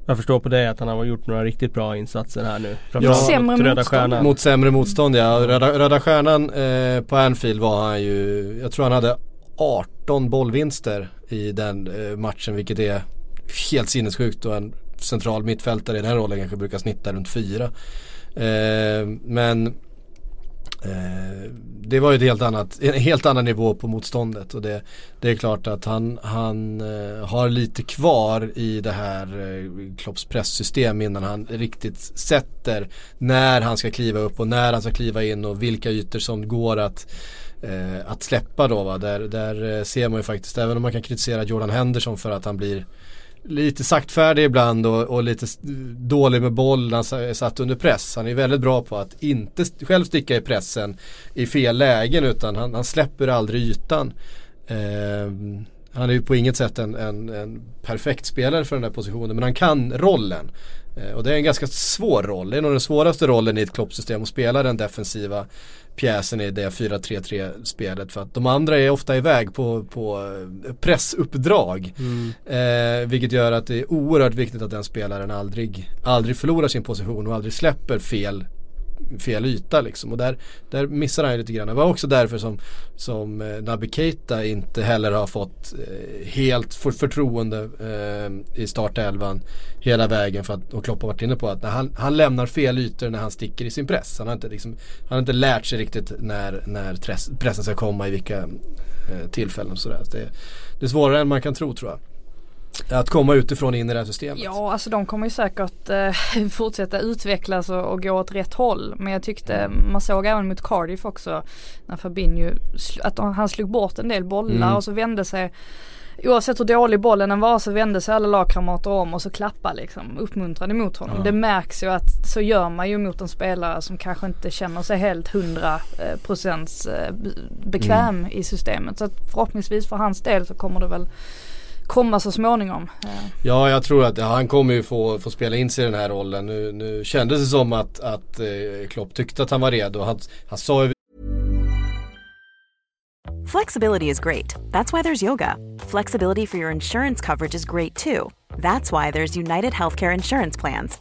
Jag förstår på dig att han har gjort några riktigt bra insatser här nu. Ja, sämre Röda Stjärnan. Mot sämre motstånd ja. Röda, Röda Stjärnan eh, på Anfield var han ju, jag tror han hade 18 bollvinster i den eh, matchen vilket är helt sinnessjukt och en central mittfältare i den här rollen kanske brukar snitta runt 4. Eh, men Eh, det var ju ett helt annat, en helt annan nivå på motståndet och det, det är klart att han, han eh, har lite kvar i det här eh, Klopps presssystem innan han riktigt sätter när han ska kliva upp och när han ska kliva in och vilka ytor som går att att släppa då va. Där, där ser man ju faktiskt, även om man kan kritisera Jordan Henderson för att han blir lite saktfärdig ibland och, och, lite dålig med boll när han är satt under press. Han är väldigt bra på att inte själv sticka i pressen i fel lägen utan han, han släpper aldrig ytan. Eh, han är ju på inget sätt en, en, en, perfekt spelare för den där positionen men han kan rollen. Eh, och det är en ganska svår roll. Det är nog den svåraste rollen i ett kloppsystem att spela den defensiva pjäsen i det 4-3-3 spelet för att de andra är ofta iväg på, på eh, pressuppdrag. Mm. Eh, vilket gör att det är oerhört viktigt att den spelaren aldrig, aldrig förlorar sin position och aldrig släpper fel fel yta liksom. Och där, där missar han ju lite grann. Det var också därför som, som eh, Naby Keita inte heller har fått eh, helt för, förtroende eh, i startelvan hela vägen. För att, och Klopp har varit inne på att när han, han lämnar fel ytor när han sticker i sin press. Han har inte, liksom, han har inte lärt sig riktigt när, när tres, pressen ska komma i vilka eh, tillfällen och sådär. Så det, det är svårare än man kan tro tror jag. Att komma utifrån in i det här systemet. Ja, alltså de kommer ju säkert eh, fortsätta utvecklas och, och, gå åt rätt håll. Men jag tyckte, man såg även mot Cardiff också, när Fabinho, att han slog bort en del bollar mm. och så vände sig Oavsett hur dålig bollen än var så vände sig alla lagkamrater om och så klappade liksom uppmuntrande mot honom. Ja. Det märks ju att så gör man ju mot en spelare som kanske inte känner sig helt hundra eh, procents eh, bekväm mm. i systemet. Så att förhoppningsvis för hans del så kommer det väl komma så småningom. Ja, jag tror att ja, han kommer ju få, få spela in sig i den här rollen. Nu, nu kändes det som att, att eh, Klopp tyckte att han var redo. Han, han sa ju Flexibility is great. That's why there's yoga. Flexibility for your insurance coverage is great too. That's why there's United Healthcare Insurance Plans.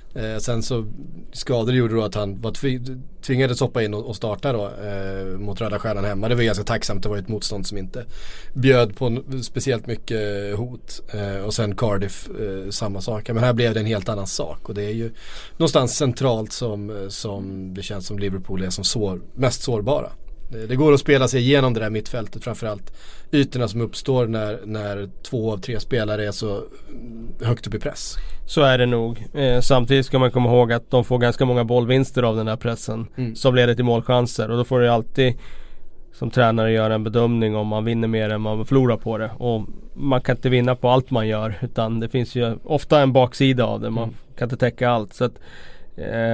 Eh, sen så skador gjorde då att han var tvingades hoppa in och, och starta då eh, mot Röda Stjärnan hemma. Det var ganska tacksamt. Det var ett motstånd som inte bjöd på speciellt mycket eh, hot. Eh, och sen Cardiff eh, samma sak. Men här blev det en helt annan sak. Och det är ju någonstans centralt som, eh, som det känns som Liverpool är som sår, mest sårbara. Det går att spela sig igenom det där mittfältet framförallt ytorna som uppstår när, när två av tre spelare är så högt upp i press. Så är det nog. Eh, samtidigt ska man komma ihåg att de får ganska många bollvinster av den där pressen. Mm. Som leder till målchanser och då får du alltid som tränare göra en bedömning om man vinner mer än man förlorar på det. Och man kan inte vinna på allt man gör utan det finns ju ofta en baksida av det. Man mm. kan inte täcka allt. Så att,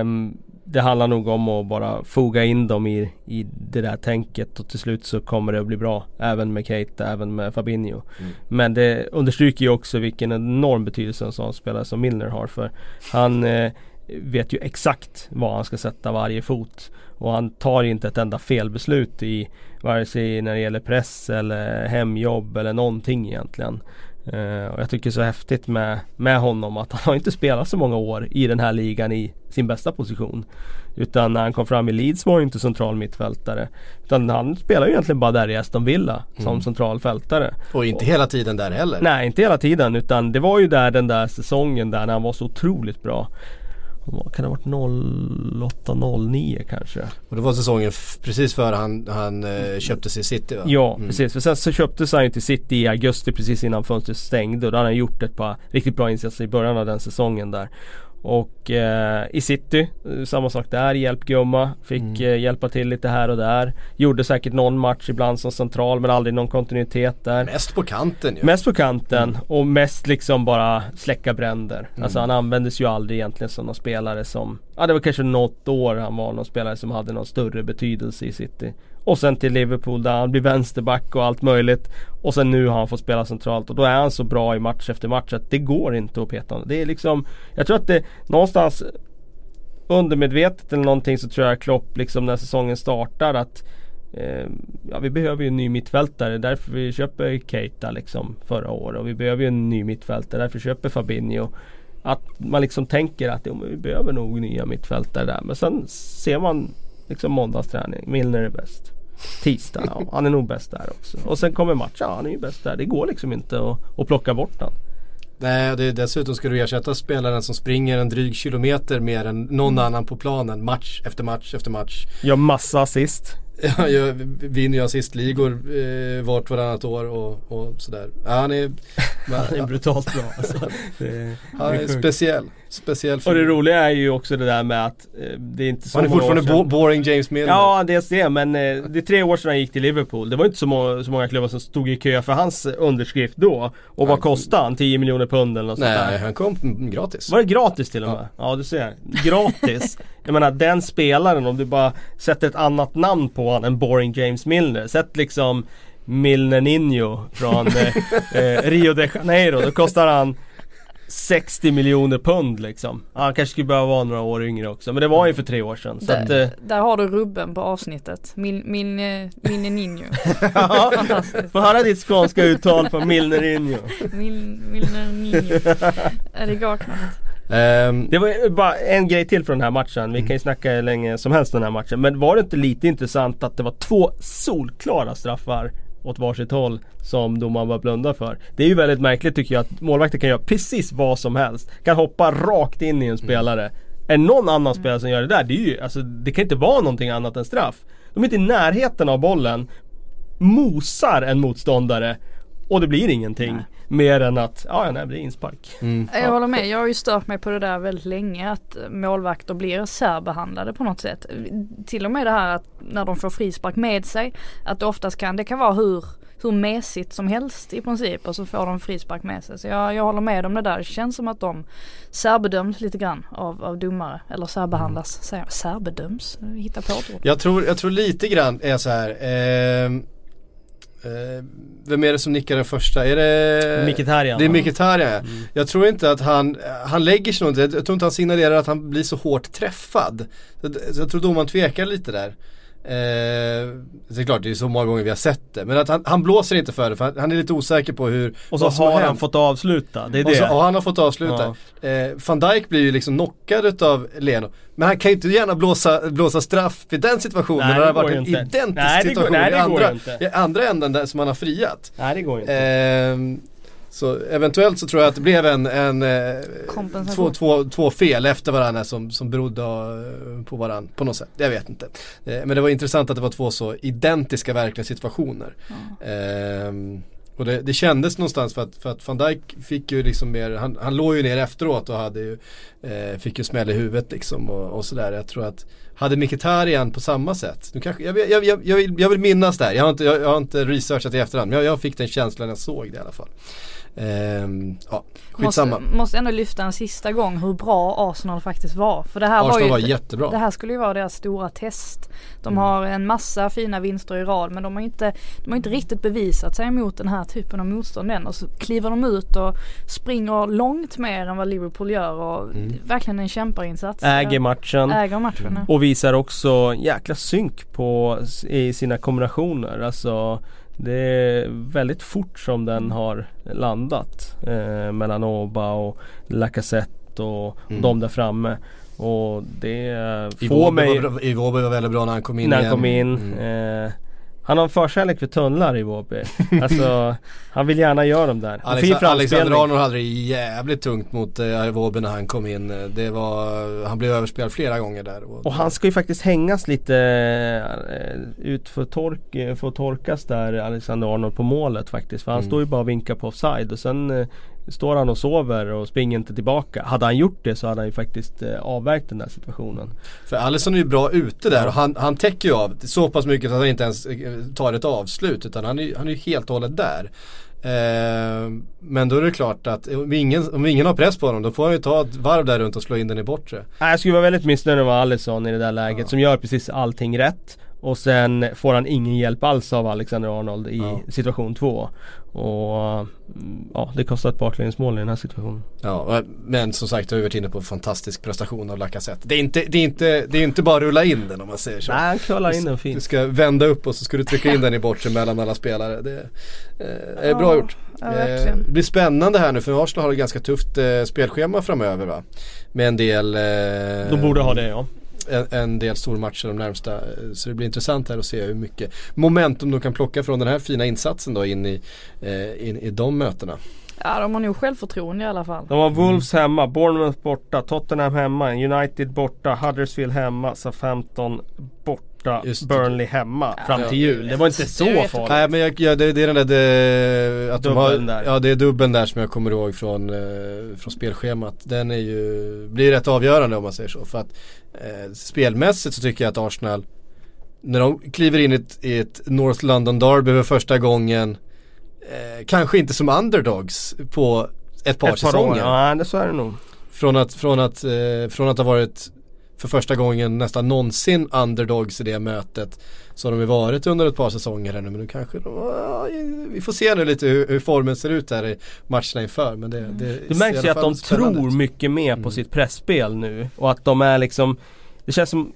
um, det handlar nog om att bara foga in dem i, i det där tänket och till slut så kommer det att bli bra. Även med Keita, även med Fabinho. Mm. Men det understryker ju också vilken enorm betydelse en sån spelare som Milner har. För han eh, vet ju exakt var han ska sätta varje fot. Och han tar inte ett enda felbeslut i vare sig när det gäller press eller hemjobb eller någonting egentligen. Uh, och jag tycker så häftigt med, med honom att han har inte spelat så många år i den här ligan i sin bästa position. Utan när han kom fram i Leeds var han inte central mittfältare. Utan han spelar ju egentligen bara där i Aston Villa som mm. centralfältare. Och inte och, hela tiden där heller. Nej, inte hela tiden utan det var ju där den där säsongen där när han var så otroligt bra. Kan det ha varit 08-09 kanske? Och det var säsongen precis före han, han eh, köptes i City va? Ja mm. precis, för sen så köptes han ju till City i augusti precis innan fönstret stängde och då hade han gjort ett par riktigt bra insatser i början av den säsongen där. Och eh, i city, eh, samma sak där. Hjälp gumma. Fick mm. eh, hjälpa till lite här och där. Gjorde säkert någon match ibland som central men aldrig någon kontinuitet där. Mest på kanten ju. Mest på kanten mm. och mest liksom bara släcka bränder. Mm. Alltså han användes ju aldrig egentligen som någon spelare som Ja det var kanske något år han var någon spelare som hade någon större betydelse i city. Och sen till Liverpool där han blir vänsterback och allt möjligt. Och sen nu har han fått spela centralt och då är han så bra i match efter match att det går inte att peta honom. Det är liksom Jag tror att det någonstans undermedvetet eller någonting så tror jag Klopp liksom när säsongen startar att eh, Ja vi behöver ju en ny mittfältare. Därför vi köper Keita liksom förra året och vi behöver ju en ny mittfältare. Därför köper Fabinho. Att man liksom tänker att ja, vi behöver nog nya mittfältare där. Men sen ser man liksom måndagsträning, Milner är bäst tisdag. Ja, han är nog bäst där också. Och sen kommer matchen, ja, han är ju bäst där. Det går liksom inte att, att plocka bort honom. Nej, det, dessutom ska du ersätta spelaren som springer en dryg kilometer mer än någon mm. annan på planen. Match efter match efter match. Gör massa assist. Ja, jag vinner ju assistligor eh, vart varannat år och, och sådär. Ja, han är, han är brutalt bra. Alltså. han är speciell. Speciell Och det roliga är ju också det där med att eh, det är inte så Han är fortfarande bo boring James Milner. Ja, dels det. Men eh, det är tre år sedan han gick till Liverpool. Det var inte så många, så många klubbar som stod i kö för hans underskrift då. Och vad kostade han? 10 miljoner pund eller något Nej, sånt där. han kom gratis. Var det gratis till och med? Ja, ja du ser. Gratis. Jag menar den spelaren om du bara sätter ett annat namn på honom än boring James Milner. Sätt liksom Milner Ninho från eh, eh, Rio de Janeiro. Då kostar han 60 miljoner pund liksom. Han kanske skulle behöva vara några år yngre också. Men det var ju för tre år sedan. Där, att, eh, där har du rubben på avsnittet. Min, min, Milne Ninho. ja, Fantastiskt. Få höra ditt skånska uttal på Milner Ninho. Min, Milner Ninho. det går knappt. Um, det var bara en grej till från den här matchen. Vi kan ju snacka hur länge som helst den här matchen. Men var det inte lite intressant att det var två solklara straffar åt varsitt håll som domaren bara blundar för. Det är ju väldigt märkligt tycker jag att målvakter kan göra precis vad som helst. Kan hoppa rakt in i en spelare. Mm. Är någon annan spelare som gör det där, det, är ju, alltså, det kan inte vara någonting annat än straff. De är inte i närheten av bollen, mosar en motståndare och det blir ingenting. Nej. Mer än att, ja, nej, det blir inspark. Mm. Jag håller med, jag har ju stört mig på det där väldigt länge att målvakter blir särbehandlade på något sätt. Till och med det här att när de får frispark med sig, att det oftast kan, det kan vara hur hur mesigt som helst i princip och så får de frispark med sig. Så jag, jag håller med om det där. Det känns som att de särbedöms lite grann av, av domare. Eller särbehandlas. Mm. Särbedöms? Hitta på ett ord. Jag tror, jag tror lite grann är så här. Eh, vem är det som nickar den första? Är det Mkhitaryan? Det är Mkhitaryan ja. Mm. Jag tror inte att han, han lägger sig nog inte, jag tror inte han signalerar att han blir så hårt träffad. Så, så jag tror domaren tvekar lite där. Eh, det är klart, det är så många gånger vi har sett det. Men att han, han blåser inte för det för han, är lite osäker på hur Och så har han fått avsluta, det är det. Och, så, och han har fått avsluta. Ja. Eh, Van Dijk blir ju liksom knockad utav Leno. Men han kan ju inte gärna blåsa, blåsa straff i den situationen. Nej, det har varit en inte. identisk nej, situation går, nej, i, andra, i andra änden där som han har friat. Nej det går inte. Eh, så eventuellt så tror jag att det blev en, en eh, två, två, två fel efter varandra som, som berodde eh, på varandra på något sätt. Jag vet inte. Eh, men det var intressant att det var två så identiska verkliga situationer. Mm. Eh, och det, det, kändes någonstans för att, för att van Dijk fick ju liksom mer, han, han låg ju ner efteråt och hade ju, eh, fick ju smäll i huvudet liksom och, och sådär. Jag tror att, hade Mkhitaryan på samma sätt? Nu kanske, jag, jag, jag, jag, vill, jag vill minnas där, jag har inte, jag, har inte researchat i efterhand men jag, jag fick den känslan jag såg det i alla fall. Ehm, ja, skitsamma. Måste, måste ändå lyfta en sista gång hur bra Arsenal faktiskt var. För det här Arsenal var, ju, var jättebra. Det här skulle ju vara deras stora test. De mm. har en massa fina vinster i rad men de har inte, de har inte riktigt bevisat sig mot den här typen av motstånd än och så kliver de ut och springer långt mer än vad Liverpool gör och Mm. verkligen en kämparinsats. Äger matchen. Äger matchen. ja. Och visar också jäkla synk på i sina kombinationer. Alltså det är väldigt fort som den har landat. Eh, mellan Oba och Lacazette och Mm. de där framme. Och det får Iwobi mig var, bra- Iwobi var väldigt bra när han kom in när han igen. kom in. Mm. Eh, han har en förkärlek för tunnlar i Wåby. Alltså han vill gärna göra dem där. Alexa, Alexander. Arnold hade det jävligt tungt mot eh, när han kom in. Det var, han blev överspelad flera gånger där. Och han ska ju faktiskt hängas lite eh, ut för, tork, eh, för att torkas där Alexander Arnold på målet faktiskt. För han Mm. står ju bara och vinkar på offside och sen eh, står han och sover och springer inte tillbaka. Hade han gjort det så hade han ju faktiskt eh, avvärkt den där situationen. För Alisson är ju bra ute där och han, han täcker ju av så pass mycket att han inte ens eh, tar ett avslut utan han är, han är ju helt och hållet där. Eh, men då är det klart att om ingen, om ingen har press på honom då får han ju ta ett varv där runt och slå in den i bortre. Jag skulle vara väldigt missnöjd med Alisson i det där läget Ja. som gör precis allting rätt. Och sen får han ingen hjälp alls av Alexander Arnold i Ja. situation två. Och mm, ja, det kostar ett baklängesmål i den här situationen. Ja, men som sagt jag har ju varit inne på en fantastisk prestation av Lacazette. Det är inte, det är inte, det är inte bara att rulla in den om man säger så. Nej, han in den Du fint. ska vända upp och så ska du trycka in den i bortre mellan alla spelare. Det eh, är bra Ja, gjort. Ja, Eh, verkligen. det blir spännande här nu för Arsenal har ett ganska tufft eh, spelschema framöver va. Med en del eh, De borde ha det ja. En, en del stormatcher de närmsta. eh, Så det blir intressant här att se hur mycket momentum de kan plocka från den här fina insatsen då in i, eh, in i de mötena. Ja de har nog självförtroende i alla fall. De har Wolves hemma, Bournemouth borta, Tottenham hemma, United borta, Huddersfield hemma, Southampton borta, Just det. Burnley hemma fram Ja. till jul. Det var inte så jag. farligt. Nej men jag, ja, det, det är den där det, att de har, där. Ja det är dubbeln där som jag kommer ihåg från, eh, från spelschemat. Den är ju, blir rätt avgörande om man säger så. För att eh, spelmässigt så tycker jag att Arsenal när de kliver in i ett, i ett North London Derby för första gången eh, Kanske inte som underdogs på ett par Ett par säsonger. år. Ja, det så är det nog. Från att, från att, eh, från att ha varit för första gången nästan någonsin underdogs i det mötet. Så har de ju varit under ett par säsonger här nu men nu kanske de, vi får se nu lite hur, hur formen ser ut här i matcherna inför. Men det, det, Det märks ju att de spännande tror mycket mer på Mm. sitt pressspel nu och att de är liksom Det känns som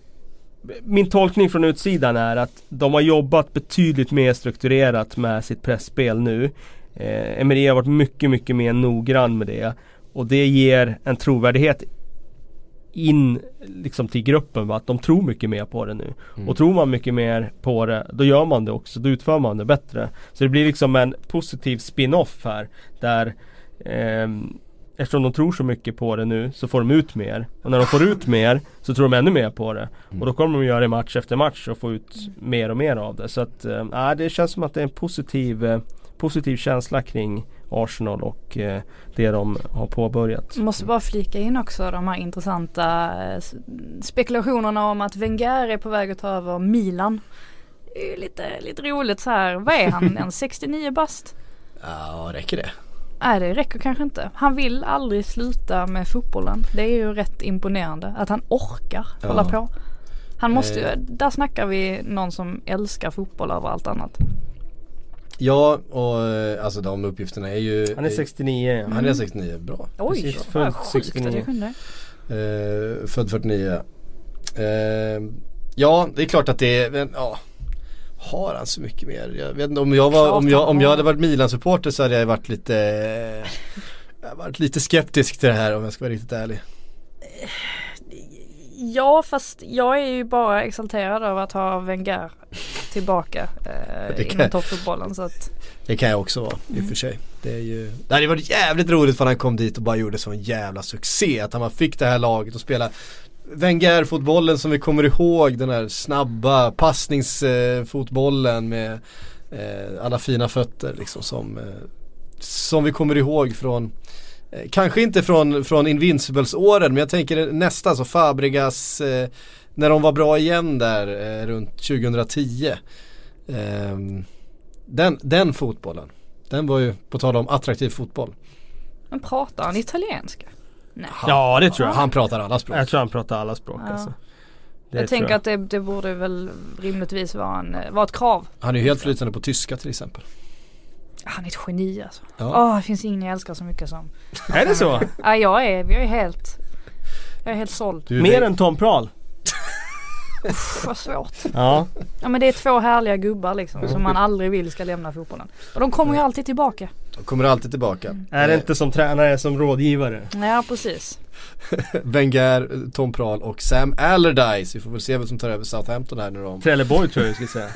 Min tolkning från utsidan är att de har jobbat betydligt mer strukturerat med sitt pressspel nu eh, Emery har varit mycket, mycket mer noggrann med det Och det ger en trovärdighet in liksom till gruppen va? att de tror mycket mer på det nu. Mm. Och tror man mycket mer på det, då gör man det också. Då utför man det bättre. Så det blir liksom en positiv spin-off här. Där ehm, Eftersom de tror så mycket på det nu så får de ut mer. Och när de får ut mer så tror de ännu mer på det. Och då kommer de göra det match efter match och få ut mer och mer av det. Så att, eh, ja, det känns som att det är en positiv, eh, positiv känsla kring Arsenal och eh, det de har påbörjat. Måste bara flika in också de här intressanta eh, spekulationerna om att Wenger är på väg att ta över Milan. Det är ju lite, lite roligt så här. Vad är han? En 69 bast? Ja, räcker det? Nej det räcker kanske inte. Han vill aldrig sluta med fotbollen. Det är ju rätt imponerande att han orkar Ja. hålla på. Han måste ju, Eh. där snackar vi någon som älskar fotboll över allt annat. Ja, och eh, alltså de uppgifterna är ju Han är 69 ja. Han är 69, bra. Oj, Precis, vad född sjukt att 69. jag kunde. Eh, född 49. Eh, ja, det är klart att det är, ja. Har han så mycket mer? Jag vet inte, om jag, var, om jag, om jag hade varit Milan-supporter så hade jag varit lite jag varit lite skeptisk till det här om jag ska vara riktigt ärlig. Ja fast jag är ju bara exalterad över att ha Wenger tillbaka eh, Det kan- inom toppfotbollen så att Det kan jag också vara i och för sig. Det, är ju, det hade varit jävligt roligt för han kom dit och bara gjorde sån jävla succé. Att han bara fick det här laget att spela Wenger-fotbollen som vi kommer ihåg. Den här snabba passningsfotbollen med eh, alla fina fötter liksom som, eh, som vi kommer ihåg från eh, Kanske inte från, från Invincibles-åren men jag tänker nästan så Fabregas eh, när de var bra igen där eh, runt 2010. Ehm, den, den fotbollen. Den var ju, på tal om attraktiv fotboll. men pratar han italienska? Nej. Han, Ja det tror jag. han pratar alla språk. Jag tror han pratar alla språk Ja. alltså. Det jag tror tänker att det, det borde väl rimligtvis vara, en, vara ett krav. Han är ju helt flytande på tyska till exempel. Han är ett geni alltså. Ja. Åh, det finns ingen jag älskar så mycket som. Är det så? Ja, jag är, jag är helt, jag är helt såld. Mer än Tom Prahl? Pff, vad svårt. Ja. Ja men det är två härliga gubbar liksom som man aldrig vill ska lämna fotbollen. Och de kommer ju alltid tillbaka. De kommer alltid tillbaka. Är det inte som tränare som rådgivare? Ja precis. Wenger, Tom Prahl och Sam Allardyce. Vi får väl se vem som tar över Southampton här nu då. Trelleborg tror jag du skulle säga.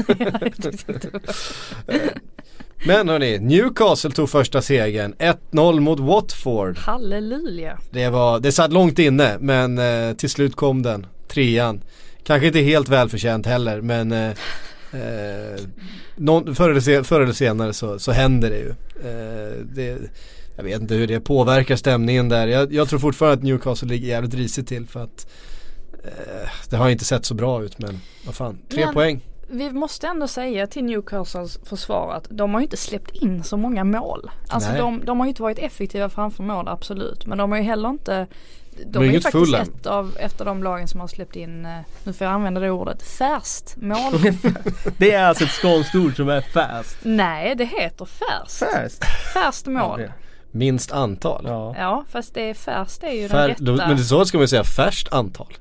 Men hörni, Newcastle tog första segern. 1-0 mot Watford. Halleluja. Det, var, det satt långt inne men eh, till slut kom den. Trean. Kanske inte helt välförtjänt heller men eh, eh, någon, förr, eller sen, förr eller senare så, så händer det ju. Eh, det, jag vet inte hur det påverkar stämningen där. Jag, jag tror fortfarande att Newcastle ligger jävligt risigt till för att eh, det har inte sett så bra ut men vad fan, tre Men- poäng. Vi måste ändå säga till Newcastles försvar att de har ju inte släppt in så många mål. Alltså de, de har ju inte varit effektiva framför mål absolut. Men de har ju heller inte de är är ju faktiskt ett av efter de lagen som har släppt in, eh, nu får jag använda det ordet, färskt mål. Det är alltså ett skånskt ord som är fast. Nej det heter färskt. Fast? Färskt mål. Ja, Minst antal. Ja. Ja fast det är färskt det är ju Fär, den då, rätta. men det så ska man ju säga färskt antal.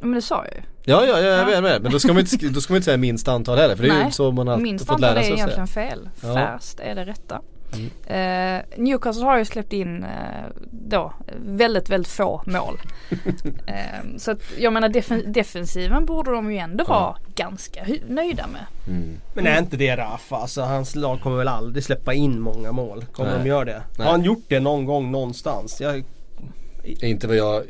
Men det sa jag ju. Ja, ja, ja jag Ja. är med. Men då ska, man inte, då ska man inte säga minst antal heller. För det är ju Nej, så man har Minst fått antal lära är sig att egentligen säga. fel. Ja. Färskt är det rätta. Mm. Eh, Newcastle har ju släppt in eh, då väldigt, väldigt få mål. eh, så att jag menar defen- defensiven borde de ju ändå Ja. vara ganska hy- nöjda med. Mm. Men är inte det Rafa? Alltså hans lag kommer väl aldrig släppa in många mål? Kommer Nej. de göra det? Nej. Har han gjort det någon gång någonstans? Jag, Inte vad jag...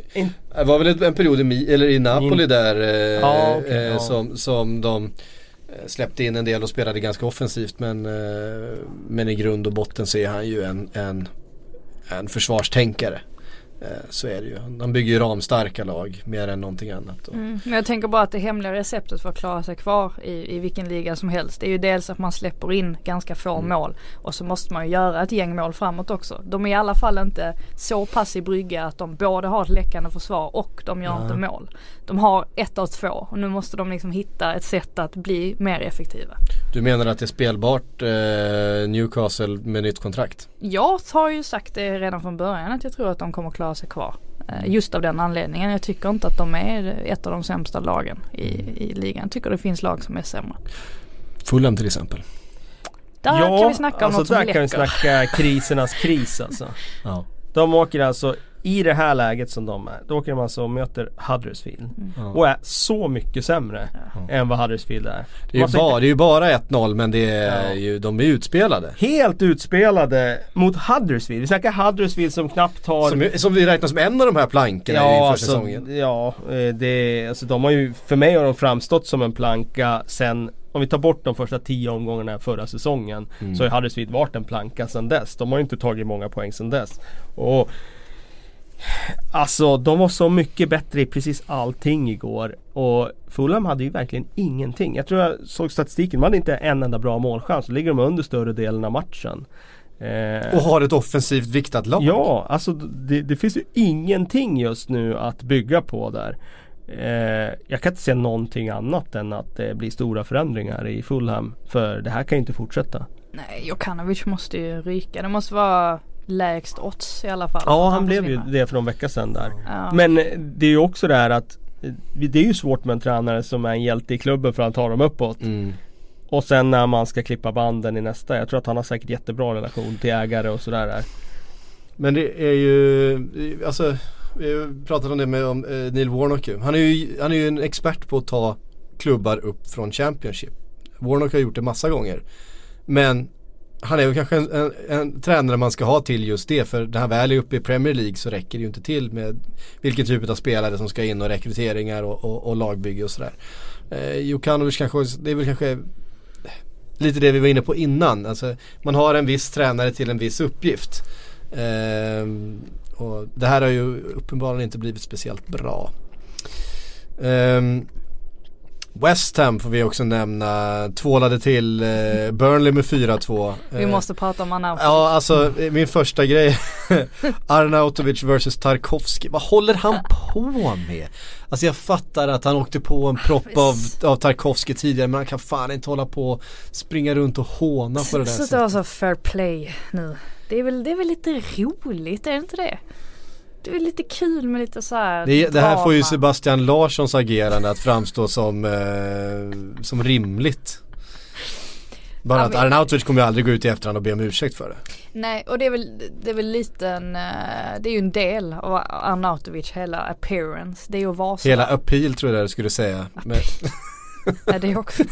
Det var väl en period i, Mi- eller i Napoli In- där eh, Ja, eh, ja. som, som de Eh, släppte in en del och spelade ganska offensivt men, eh, men i grund och botten så är han ju en, en, en försvarstänkare. Eh, så är det ju. Han bygger ju ramstarka lag mer än någonting annat. Mm. Men jag tänker bara att det hemliga receptet för att klara sig kvar i, i vilken liga som helst. Det är ju dels att man släpper in ganska få Mm. mål. Och så måste man ju göra ett gäng mål framåt också. De är i alla fall inte så pass i brygga att de både har ett läckande försvar och de gör Nej. inte mål. De har ett av två och nu måste de liksom hitta ett sätt att bli mer effektiva. Du menar att det är spelbart eh, Newcastle med nytt kontrakt? Jag har ju sagt det redan från början att jag tror att de kommer klara sig kvar. Eh, Just av den anledningen. Jag tycker inte att de är ett av de sämsta lagen i, i ligan. Jag tycker det finns lag som är sämre. Fulham till exempel. Där kan vi snacka om alltså något som där kan vi läcker. snacka krisernas kris alltså. Ja. De åker alltså i det här läget som de är. Då åker de alltså och möter Huddersfield. Ja. Och är så mycket sämre än vad Huddersfield är. Det är, ju bara, det är ju bara 1-0 men det är Ja. ju, de är utspelade. Helt utspelade mot Huddersfield. Vi snackar Huddersfield som knappt har Som, som vi räknar som en av de här plankorna Ja, inför alltså, säsongen. ja eh, det, alltså de har ju, för mig har de framstått som en planka sen om vi tar bort de första tio omgångarna förra säsongen Mm. Så har Huddersfield varit en planka sen dess. De har ju inte tagit många poäng sen dess. Och Alltså de var så mycket bättre i precis allting igår. Och Fulham hade ju verkligen ingenting. Jag tror jag såg statistiken, de hade inte en enda bra målchans. Så ligger de under större delen av matchen. Eh, Och har ett offensivt viktat lag. Ja, alltså det, det finns ju ingenting just nu att bygga på där. Eh, jag kan inte se någonting annat än att det blir stora förändringar i Fulham. För det här kan ju inte fortsätta. Nej, Jokanovic måste ju ryka. Det måste vara lägst odds i alla fall. Ja, han blev ju det för någon vecka sedan där. Ja. Men eh, det är ju också det här att eh, det är ju svårt med en tränare som är en hjälte i klubben för att ta dem uppåt. Mm. Och sen när man ska klippa banden i nästa. Jag tror att han har säkert jättebra relation till ägare och sådär. där. Men det är ju, alltså vi har pratat om det med om, eh, Neil Warnock ju. Han är ju. Han är ju en expert på att ta klubbar upp från Championship. Warnock har gjort det massa gånger. Men han är ju kanske en, en, en tränare man ska ha till just det. För när han väl är uppe i Premier League så räcker det ju inte till med vilken typ av spelare som ska in och rekryteringar och, och, och lagbygge och sådär. Eh, Jokanovic kanske, det är väl kanske lite det vi var inne på innan. Alltså, man har en viss tränare till en viss uppgift. Eh, och det här har ju uppenbarligen inte blivit speciellt bra. Ehm, West Ham får vi också nämna, tvålade till eh, Burnley med 4-2. Vi Eh, måste prata om Arnautovic. Ja alltså min första grej Arnautovic vs Tarkovski, vad håller han på med? Alltså jag fattar att han åkte på en propp av, av Tarkovski tidigare men han kan fan inte hålla på och springa runt och håna på det där Så det sättet. var så fair play nu. Det är, väl, det är väl lite roligt, är det inte det? Det är lite kul med lite så här Det, det här får ju. Sebastian Larssons agerande att framstå som, eh, som rimligt. Bara Ja, att Arnautovic kommer ju aldrig gå ut i efterhand och be om ursäkt för det. Nej och det är väl, det är väl lite en, eh, det är ju en del av Arnautovic hela appearance. Det är ju att vara så. Hela appeal tror jag det skulle säga. Nej det också.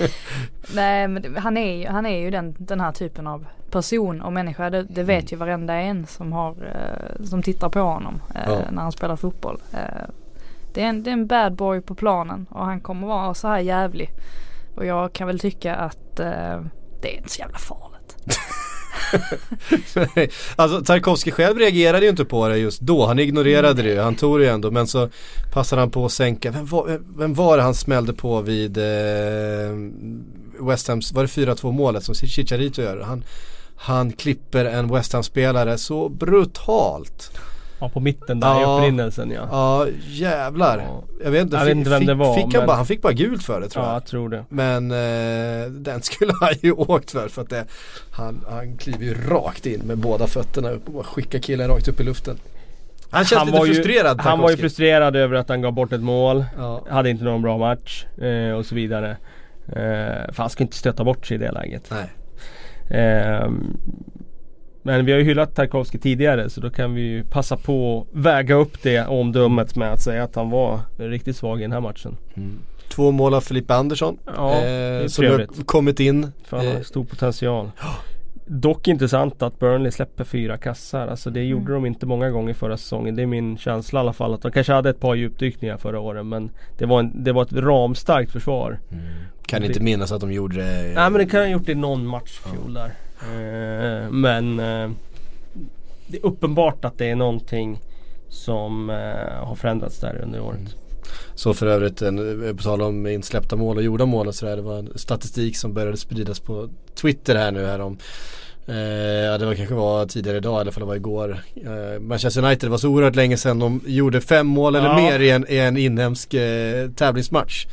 Nej men han är ju, han är ju den, den här typen av person och människa. Det, det vet ju varenda en som har, eh, som tittar på honom eh, Ja. när han spelar fotboll. Eh, det, är en, det är en bad boy på planen och han kommer vara så här jävlig. Och jag kan väl tycka att det är inte så jävla farligt. alltså Tarkovsky själv reagerade ju inte på det just då. Han ignorerade det ju. Han tog det ju ändå. Men så passade han på att sänka. Vem var, vem var det han smällde på vid eh, West Hams, var det 4-2 målet som Chicharito gör? Han, han klipper en West Ham-spelare så brutalt. Ja på mitten där i Ja. upprinnelsen ja. Ja jävlar. Ja. Jag vet inte, Jag vet inte vem fick, det var, fick han, men- bara, han fick bara gult för det tror Ja jag. jag tror det. Men eh, den skulle han ju åkt för för att det, han, han kliver ju rakt in med båda fötterna upp och skickar killen rakt upp i luften. Han känns lite var ju, frustrerad Han var ju frustrerad över att han gav bort ett mål. Ja. Hade inte någon bra match eh, och så vidare. Eh, för han ska inte stöta bort sig i det läget. Nej. Ehm, men vi har ju hyllat Tarkovsky tidigare så då kan vi ju passa på att väga upp det omdömet med att säga att han var riktigt svag i den här matchen. Två mål av Filippa Andersson. Ja, det eh, som har kommit in. För han har Eh, stor potential. Dock intressant att Burnley släpper fyra kassar. Alltså det gjorde de inte många gånger förra säsongen. Det är min känsla i alla fall. Att de kanske hade ett par djupdykningar förra året men det var, en, det var ett ramstarkt försvar. kan inte minnas att de gjorde det. Nej men det kan ha gjort i någon match fjol där. Eh, men eh, det är uppenbart att det är någonting som eh, har förändrats där under året. Så för övrigt, en, på tal om insläppta mål och gjorda mål och sådär. Det var en statistik som började spridas på Twitter här nu här om Eh, det var kanske var tidigare idag eller om det var igår. Eh, Manchester United det var så oerhört länge sedan de gjorde fem mål eller Ja. mer i en, i en inhemsk eh, tävlingsmatch.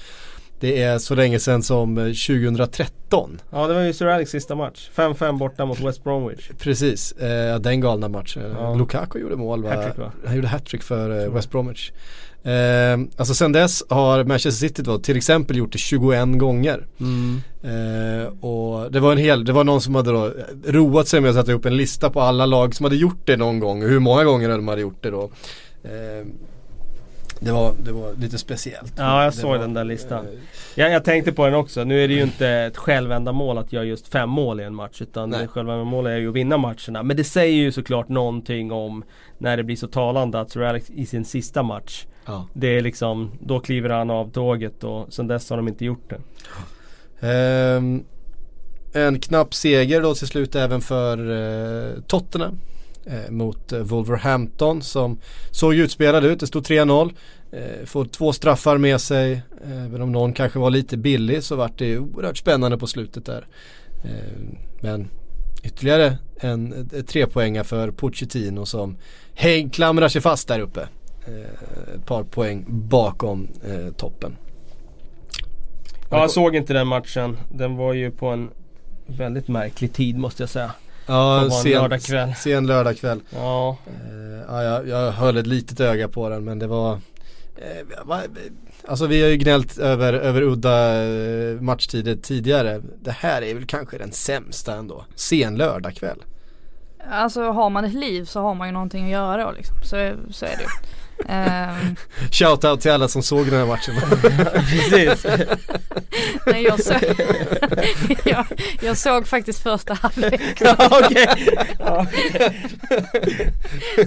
Det är så länge sedan som eh, 2013. Ja det var ju Sir Alex sista match. 5-5 borta mot West Bromwich. Precis, eh, den galna matchen. Ja. Lukaku gjorde mål va? Hattrick, va? Han gjorde hattrick för eh, West Bromwich. Eh, alltså sen dess har Manchester City då, till exempel gjort det 21 gånger. Mm. Eh, och det var en hel, det var någon som hade då roat sig med att sätta ihop en lista på alla lag som hade gjort det någon gång och hur många gånger de hade gjort det då. Eh, det, var, det var lite speciellt. Ja, jag såg var, den där listan. eh, Jag, jag tänkte på den också. Nu är det ju inte ett självändamål att göra just fem mål i en match. Utan Nej. självändamålet är ju att vinna matcherna. Men det säger ju såklart någonting om när det blir så talande att Sir Alex i sin sista match. ja. Det är liksom, då kliver han av tåget och sen dess har de inte gjort det. Ehm, en knapp seger då till slut även för eh, Tottenham eh, mot eh, Wolverhampton som såg utspelad ut. Det stod 3-0. Eh, får två straffar med sig. Eh, Även om någon kanske var lite billig så vart det oerhört spännande på slutet där. Eh, men ytterligare en eh, trepoänga för Pochettino som häng, klamrar sig fast där uppe. Eh, ett par poäng bakom eh, toppen. Ja, jag såg inte den matchen. Den var ju på en väldigt märklig tid måste jag säga. Ja, sen, lördagkväll. sen lördagkväll. Ja, Eh, ja, jag, jag höll ett litet öga på den men det var eh, va, Alltså vi har ju gnällt över, över udda eh, matchtider tidigare. Det här är väl kanske den sämsta ändå. Sen lördagkväll. Alltså har man ett liv så har man ju någonting att göra då liksom. Så, så är det ju. Ehm, Shoutout till alla som såg den här matchen. precis. nej, jag, såg, jag, jag såg faktiskt första halvlek. ja, okej. Ja.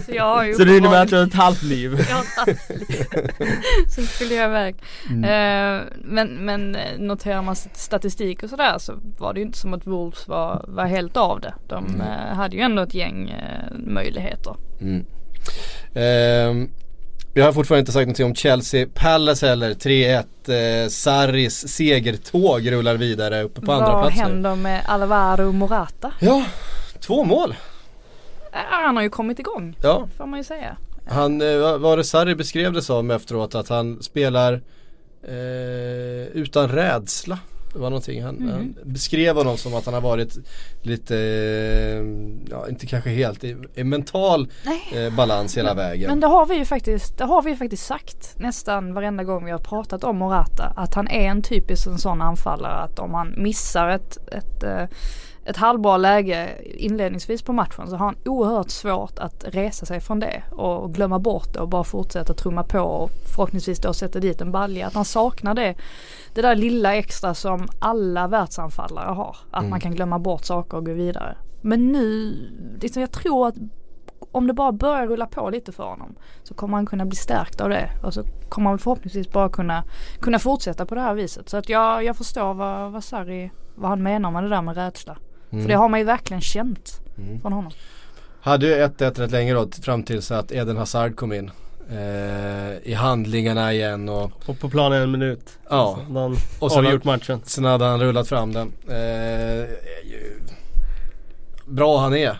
Så jag har ju Så det innebär att du har ett halvt liv? jag har tagit- Så skulle jag iväg. Eh, men, men eh, noterar man statistik och sådär så var det ju inte som att Wolves var, var helt av det. De Mm. hade ju ändå ett gäng eh, möjligheter. Mm. Ehm, Vi har fortfarande inte sagt någonting om Chelsea Palace heller. 3-1. Eh, Sarris segertåg rullar vidare uppe på andra Vad plats nu. händer med Alvaro Morata? Ja, två mål. Äh, Han har ju kommit igång, Ja, får man ju säga. han, eh, vad var det Sarri beskrev det som efteråt att han spelar eh, utan rädsla. Det var någonting, han, Mhm. han beskrev honom som att han har varit lite, eh, ja inte kanske helt i, i mental eh, balans hela vägen. Men det har vi ju faktiskt, det har vi faktiskt sagt nästan varenda gång vi har pratat om Morata. Att han är en typisk en sån anfallare att om han missar ett, ett, eh, ett halvbra läge inledningsvis på matchen så har han oerhört svårt att resa sig från det och glömma bort det och bara fortsätta trumma på och förhoppningsvis då sätta dit en balja. Att han saknar det, det där lilla extra som alla världsanfallare har. Att man kan glömma bort saker och gå vidare. Men nu, liksom jag tror att om det bara börjar rulla på lite för honom så kommer han kunna bli stärkt av det och så kommer han förhoppningsvis bara kunna, kunna fortsätta på det här viset. Så att jag, jag förstår vad, vad Sarri, vad han menar med det där med rädsla. För det har man ju verkligen känt från honom. Hade ju 1-1 rätt länge då fram tills att Eden Hazard kom in. Eh, I handlingarna igen och, Och på planen en minut. Ja. Så Han och sen, avgjort matchen. sen hade han rullat fram den. Eh, är ju bra han är.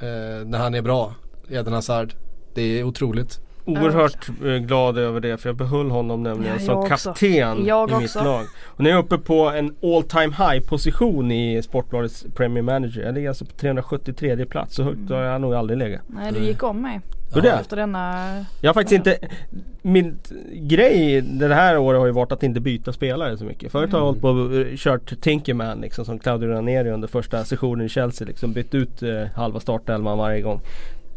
Eh, när han är bra. Eden Hazard. Det är otroligt. Oerhört eh, glad över det för jag behöll honom nämligen Ja, som också. kapten Jag i också. mitt lag. Och nu är jag uppe på en all time high position i Sportbladets Premier Manager. Jag ligger alltså på 373 plats. Så högt har jag nog aldrig legat. Nej du gick om mig. Hur det? Efter denna, Jag har faktiskt inte Min grej det här året har ju varit att inte byta spelare så mycket. Förut har jag hållit på och eh, kört Tinkerman liksom som Claudio Ranieri under första sessionen i Chelsea. Liksom bytt ut eh, halva startelvan varje gång.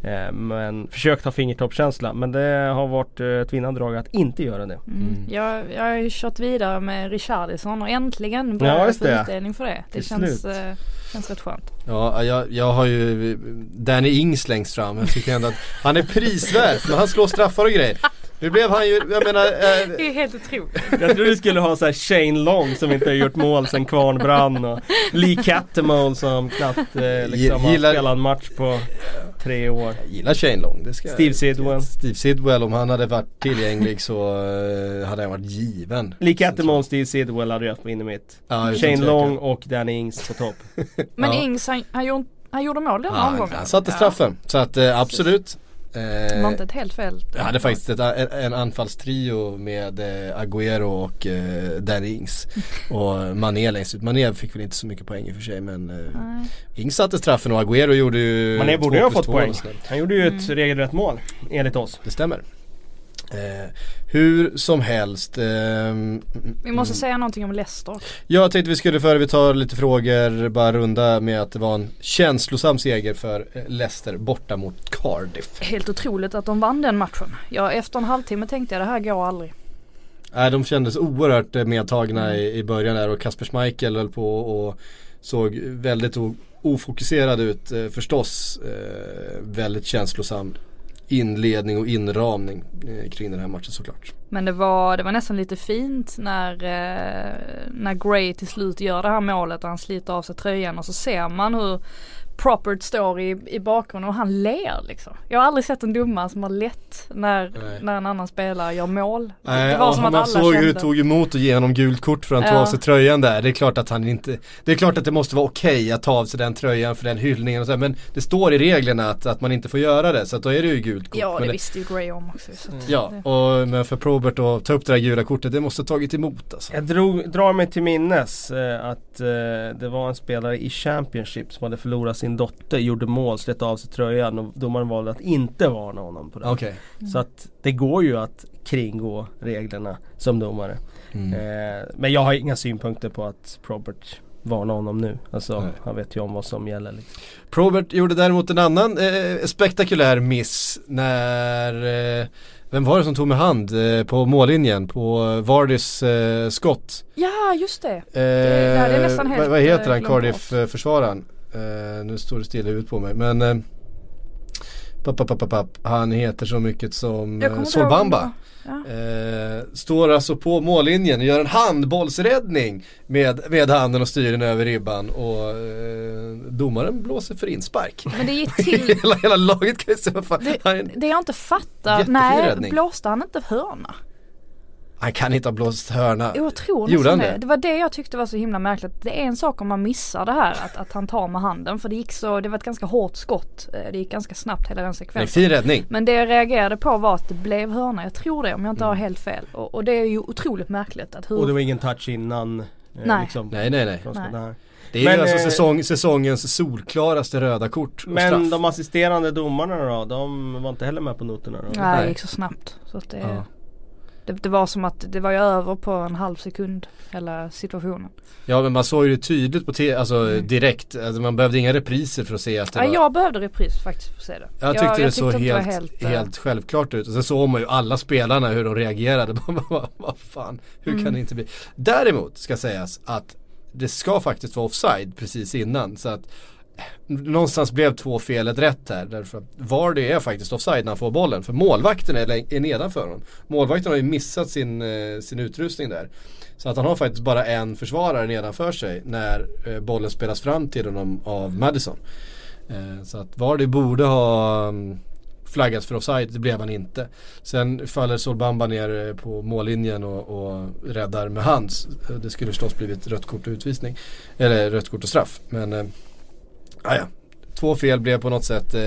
Eh, men försökt ha fingertoppskänsla. Men det har varit eh, ett vinnande drag att inte göra det. mm. jag, jag har ju kört vidare med Richarlison och äntligen Ja, börjar jag just få utdelning för det. Det Till känns, eh, känns rätt skönt. Ja, jag, jag har ju Danny Ings längst fram. Jag tycker ändå att han är prisvärd. Men han slår straffar och grejer. Nu blev han ju, jag menar, eh, Det är helt otroligt. Jag trodde du skulle ha så här Shane Long som inte har gjort mål sen kvarn brann och Lee Cattermole som knappt eh, liksom har Gillar- spelat en match på tre år. jag gillar Shane Long. Det ska Steve Sidwell. Steve Sidwell, om han hade varit tillgänglig så eh, hade han varit given. Lee Cattermole, Steve Sidwell hade jag på inne mitt. Ja, utan Shane. Long och Danny Ings på topp. Men Ja. Ings han, han, gjorde, han gjorde mål den Ja, han, omgången. han satte straffen. Så att eh, absolut. Det Eh, var inte ett helt fel. jag hade faktiskt ett, en, en anfallstrio med eh, Agüero och eh, Danny Ings. Och Mané längst ut. Mané fick väl inte så mycket poäng i och för sig men eh. Ings satte straffen och Agüero gjorde ju det borde ju ha fått poäng. Han gjorde ju Mm. ett regelrätt mål enligt oss. Det stämmer. Eh, hur som helst. ehm, Vi måste säga någonting om Leicester. Jag tänkte vi skulle före vi tar lite frågor bara runda med att det var en känslosam seger för eh, Leicester borta mot Cardiff. Helt otroligt att de vann den matchen. Ja, efter en halvtimme tänkte jag det här går aldrig. Nej de kändes oerhört eh, medtagna i, i början där och Kasper Schmeichel höll på och såg väldigt ofokuserad ut eh, förstås. Eh, väldigt känslosam inledning och inramning eh, kring den här matchen såklart. Men det var, det var nästan lite fint när, eh, när Gray till slut gör det här målet och han sliter av sig tröjan och så ser man hur Proppert står i, i bakgrunden och han ler liksom. Jag har aldrig sett en domare som har lett när, Nej. när en annan spelare gör mål. Nej, det var och som att man alla såg hur det tog emot att ge honom gult kort för att han tog Ja. av sig tröjan där. Det är klart att han inte Det är klart att det måste vara okej att ta av sig den tröjan för den hyllningen och så Men det står i reglerna att, att man inte får göra det så att då är det ju gult kort. Ja men det visste ju Gray om också. Så att Ja, det, och, men för Probert att ta upp det där gula kortet, det måste ha tagit emot alltså. Jag drog, drar mig till minnes eh, att eh, det var en spelare i Championship som hade förlorat sin dotter, gjorde mål, slet av sig tröjan och domaren valde att inte varna honom på det. Okej. Så att det går ju att kringgå reglerna som domare. Mm. Eh, men jag har inga synpunkter på att Probert varnar honom nu. Alltså Nej. han vet ju om vad som gäller. Liksom. Probert gjorde däremot en annan eh, spektakulär miss när eh, Vem var det som tog med hand eh, på mållinjen på Vardys eh, skott? ja just det. Eh, det hade jag nästan helt, vad, vad heter han, Cardiff-försvararen? Eh, nu står det still i huvudet på mig men eh, papp, papp, papp. Han heter så mycket som eh, Solbamba. Ja. Eh, står alltså på mållinjen och gör en handbollsräddning med, med handen och styr den över ribban och eh, domaren blåser för inspark. Men det gick till, hela, hela laget kan ju se vad fan. det, det jag inte fattar, nej räddning. blåste han inte hörna? Han kan inte ha blåst hörna. Jag tror Gjorde han det. det? Det var det jag tyckte var så himla märkligt. Det är en sak om man missar det här att, att han tar med handen för det gick så, det var ett ganska hårt skott. Eh, Det gick ganska snabbt hela den Nej, sekvensen. fin räddning. Men det jag reagerade på var att det blev hörna. Jag tror det om jag inte Mm. har helt fel. Och, och det är ju otroligt märkligt att hur... Och det var ingen touch innan. eh, Nej. Liksom, Nej nej nej. Nej. Det är Men, ju alltså eh, säsong, säsongens solklaraste röda kort och Men straff. de assisterande domarna då? De var inte heller med på noterna då? Nej, Nej. det gick så snabbt. Så att det, Ja. Det, det var som att det var ju över på en halv sekund hela situationen. Ja men man såg ju det tydligt på te- alltså Mm. direkt, alltså, man behövde inga repriser för att se att det Ja, var jag behövde repris faktiskt för att se det. Jag tyckte det såg helt, helt, helt, eh, självklart ut och sen såg man ju alla spelarna hur de reagerade. Vad, fan, hur kan Mm. det inte bli? Däremot ska sägas att det ska faktiskt vara offside precis innan så att Någonstans blev två felet rätt här därför att Vardy är faktiskt offside när han får bollen för målvakten är, är nedanför honom. Målvakten har ju missat sin, eh, sin utrustning där. Så att han har faktiskt bara en försvarare nedanför sig när eh, bollen spelas fram till honom av Madison. Eh, så att Vardy borde ha mm, flaggats för offside, det blev han inte. Sen faller Solbamba ner eh, på mållinjen och, och räddar med hands. Det skulle förstås blivit rött kort och utvisning. Eller rött kort och straff. Men eh, ah, ja. Två fel blev på något sätt eh,